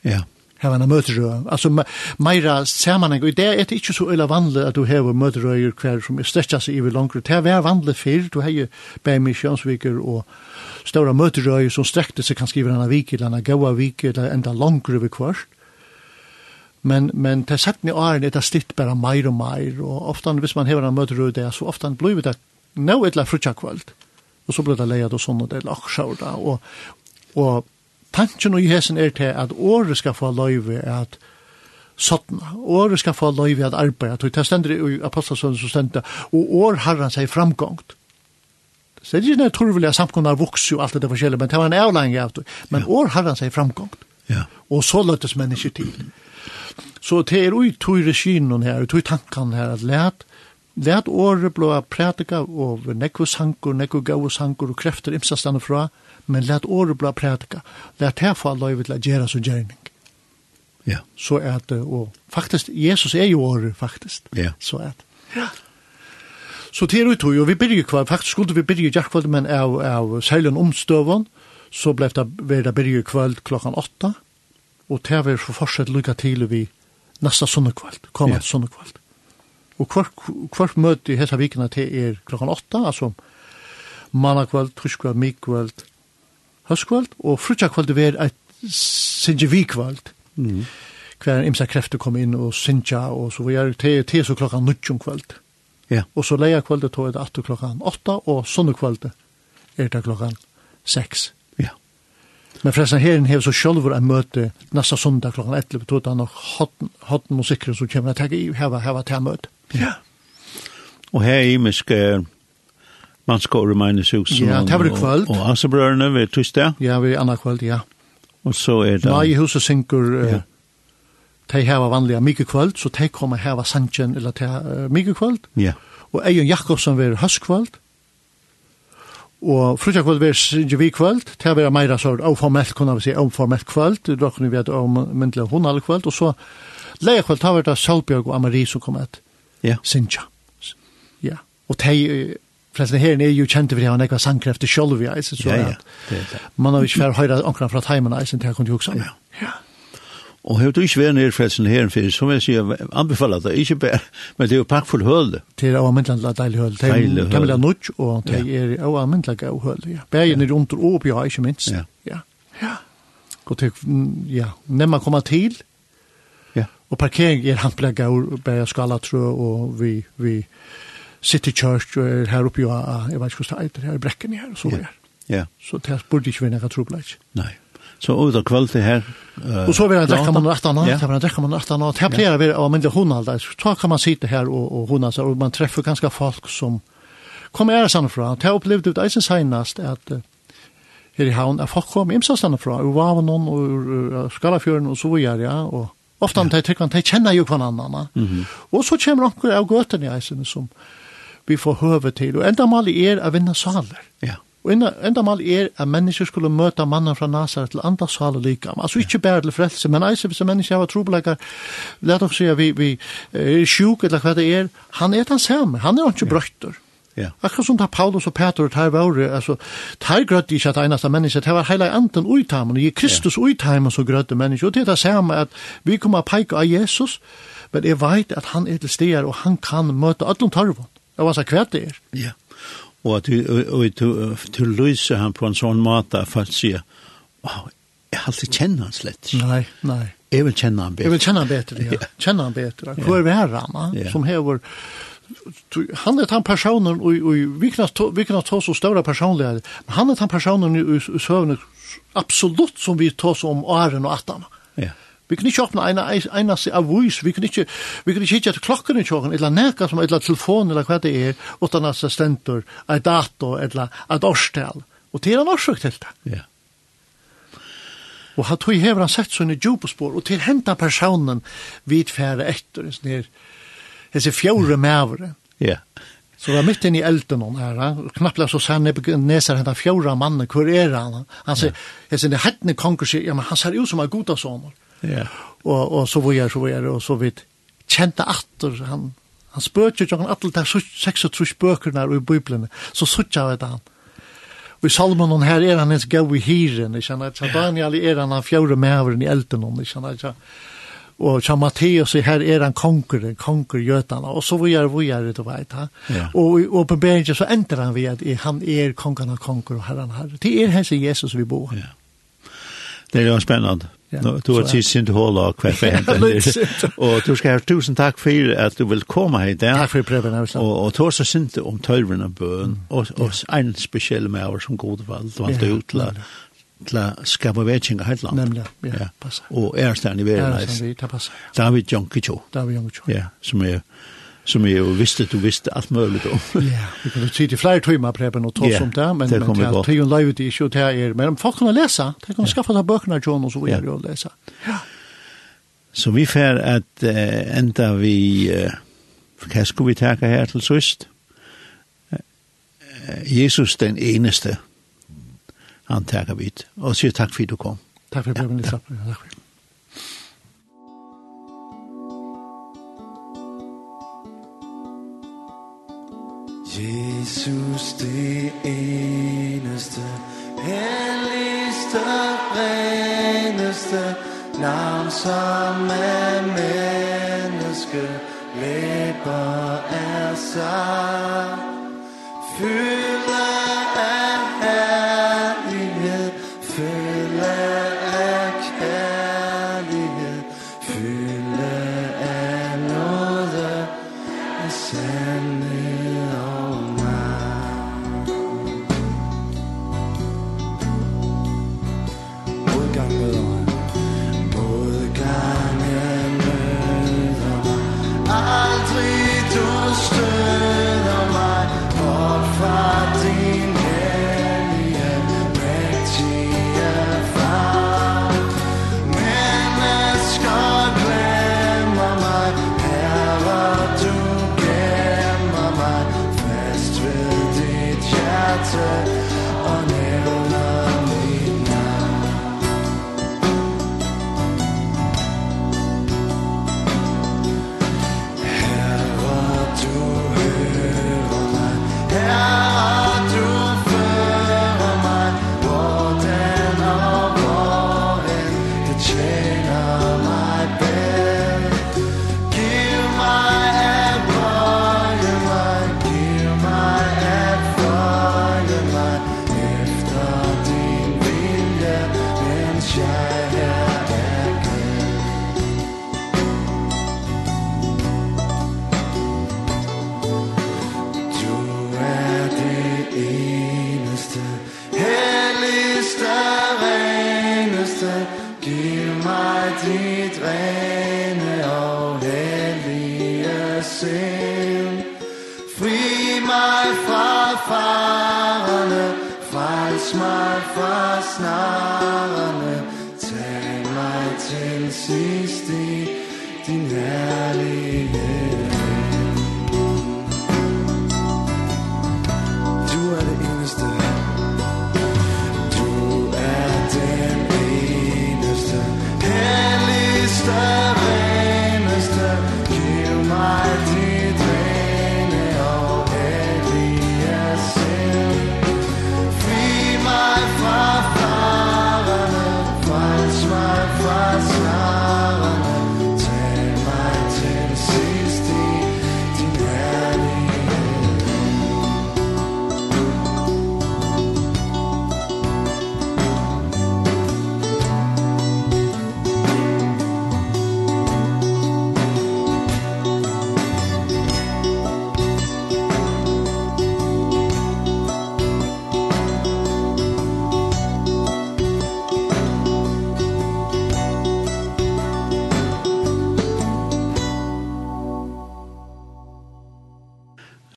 ja, her en møterøy. Altså, meira sammenheng, og det er det ikke så øyla vanlig at du hever møterøyer hver som er stretja seg i langere. Det er vanlig fyr, du har heier bæg misjonsviker og ståra møterøyer som strekte seg kanskje iver anna vik, eller anna gaua vik, eller enda langere vi kvart. Men, men til settene åren er det stitt bare meir og meir, og ofta hvis man hever en møterøy det, så ofta blir det nå et etla frutja kvöld, og så blir det leia og sånn, og det er laksjauda, og, og tanken og i hesen er til at året skal få løyve at sottna. året skal få løyve at arbeid, at det stender i apostelsønnen som stender, og år har han seg framgångt. Så det er ikke turvelig at har vokser og alt det forskjellige, men det var en avlenge av det. Men ja. år har han seg framgångt. Ja. Og så løttes mennesker til. Så det er ui tog reginen her, tog tankan her, at let, let året blå prædika og nekve sankur, nekve gau sankur og krefter imsastande fra, men let året bli prædika. Let her få løyve til at gjøre så gjerning. Ja. Så er det, og faktisk, Jesus er jo året, faktisk. Ja. Så er det. Ja. Så til er uttog, og vi byrger kvar, faktisk skulle vi byrger jakvald, men av, av seilen omstøvån, så ble det vera byrger kvöld klokkan åtta, og det vi får fortsett lykka til vi nasta sunnekvöld, kommande ja. sunnekvöld. Og hver, hver møte i hessa vikina til er klokkan åtta, altså mannakvöld, tyskvöld, mikkvöld, høstkvöld, og frutjakvöld er et sinje vikvöld. Mm. Hver imsa krefter kom inn og sinja, og så vi er til, til så klokka nutjum kvöld. Ja. Og så leia kvöldet tog det atter klokka åtta, og sånne kvöldet er det klokka seks. Ja. Men forresten, herren hever så sjølver en møte nesta søndag klokka 11, tog det nok hodden musikker som kommer til å heva, heva til møte. Ja. Og her er imisk, uh man skår mine hus. Ja, det var det kvöld. Og, og Assebrørene ved Tyste. Ja, ved andre kvöld, ja. Og så er det... Nei, huset synker... Ja. Uh, de hava vanliga mykje kvöld, så de kommer hava sanchen, eller de uh, mykje kvöld. Ja. Og Eion Jakobsen ved høstkvöld. Og frutja kvöld ved Gjevi kvöld, det var meira sort oformelt, kunne vi si, oformelt kvöld, du råkner vi at om myndelig hundal kvöld, og så leia kvöld, det var det Solbjørg og Amarie som kom et. Ja. Sinja. Ja. Og de Forresten, her er jo kjent for det, han ekva sangkreft til sjolv i eisen, så ja, ja. man har jo ikke færre høyre ankran fra teimen eisen, det har kun jo også med. Ja. Og hevur du ikke verið nær fræsin her for som jeg sier, anbefaler ta ikke bare, men det er jo pakk full høl. Det er avmyndla deilig høl. Det er gamla nutch og det er avmyndla gau høl. Ja. Bergen er rundt og opp ja, ikke minst. Ja. Ja. ja. Og det ja, nemma koma til. Ja. Og parkering er hampla gau, berja skala trø og vi vi City Church og er her oppe, ja, jeg vet ikke hur det här brekken her, og så där. Ja. Så det burde ikke være noe några Nei. Så ut av kväll her. Uh, og så vill jag dräcka man rätt annat. vil vill dräcka man rätt annat. pleier plerar vi av mindre hon alldeles. Så kan man sitte her og, og hona sig. og man treffer ganske folk som kommer ära sann från. Det har opplevd ut eisen senast att her i havn at folk kommer imsa sann fra, Ur Vavanon och ur Skalafjøren, og så vidare. Ja. og ofte ja. de tycker de kjenner jo kvann annan. Mm -hmm. og så kommer de av göten i eisen som vi får høve til. Og enda mal er å vinne saler. Ja. Og enda, enda mal er at mennesker skulle møte mannen fra Nazaret til andre saler lika. Altså ikke bare til frelse, men eisen hvis mennesker har trobeleggere, let oss si at vi, vi er sjuk eller hva det er, han er den samme, han er ikke ja. brøtter. Ja. Akkurat som da Paulus og Peter tar våre, altså, tar grødde ikke at eneste menneske, det var hele anden uittamen, i Kristus ja. så grødde menneske, og det er det samme at vi kommer peika av Jesus, men jeg vet at han er til steder, og han kan møte alle tarvene. Det var så kvært det er. Ja, og at du lyser han på en sånn måte, at folk sier, wow, jeg har alltid kjenner han slett. Nei, nei. Jeg vil kjenne han bedre. Jeg vil kjenne han bedre, ja. <laughs> ja. Kjenne han bedre. Hvor er vi her, Rama? Ja. Som hever, han er den personen, og, og vi kan ta, vi kan ta så større personlighet, men han er den personen i, i, i søvnet, absolutt som vi tar så om åren og attan. Ja. Vi kan ikke åpne en eneste avis, vi kan ikke, vi kan ikke hitte etter klokken i tjokken, eller neka som, eller telefon, eller hva det er, utan at det stender, et dato, eller et årstel. Og det er en årsøk til det. Ja. Og han tog hever han sett sånne djupespår, og til henta personen vidfære etter, hese fjore mævere. Ja. Så var mitt inn i elden hon her, og knappt så sen neser henne fjore mannen, hvor er han? Han sier, hese, det hettene konger sier, ja, men han ser ut som en goda soner. Ja. Og, og så var jeg, så var jeg, og så vidt kjente atter, han, han spøkje jo han atter, det er 26 bøkerne i Bibelen, så suttja vet han. Og i Salmonen her er han ens gau i hiren, ikke sant? ikke Daniel er han han fjore mæveren i elden, hon, ikke sant? ikke Og så Matteus, er her er han konger, konger gjøtene, og så var jeg, var jeg, du vet, ha? Ja. Og i åpenberingen så ender han ved at han er kongen av konger og herren her. Det er hans Jesus vi bor. Ja. Det er jo spennende. Ja, no, du har tid sin hål og hver <laughs> for henten. og du skal ha tusen takk for at du vil komme hit. Takk for prøven, Øystein. Og, og tog så sint om tørven av bøen, og, og en spesiell med oss som god valg, valgte ja, ut til til å skape vetsing av Heitland. Nemlig, ja, ja. passer. Og Ærstein i Verenheis. Ja, det passer. David Jonkicho. David Jonkicho. Ja, som er som jeg jo visste, du visste alt mulig om. ja, vi kan jo tid i flere timer, Preben, og tås om det, men det kommer godt. Det er til en live til ikke, og det er, men folk kan lese, de kan skaffe seg bøkene, av John, og så er det å lese. Ja. Så vi får at uh, enda vi, uh, hva skal vi takke her til sist? Uh, Jesus den eneste, han takker vi, og sier takk for at du kom. Takk for at du kom. Takk for at du kom. Jesus det eneste Helligste, reneste Navn som er menneske Læber er sagt Fylder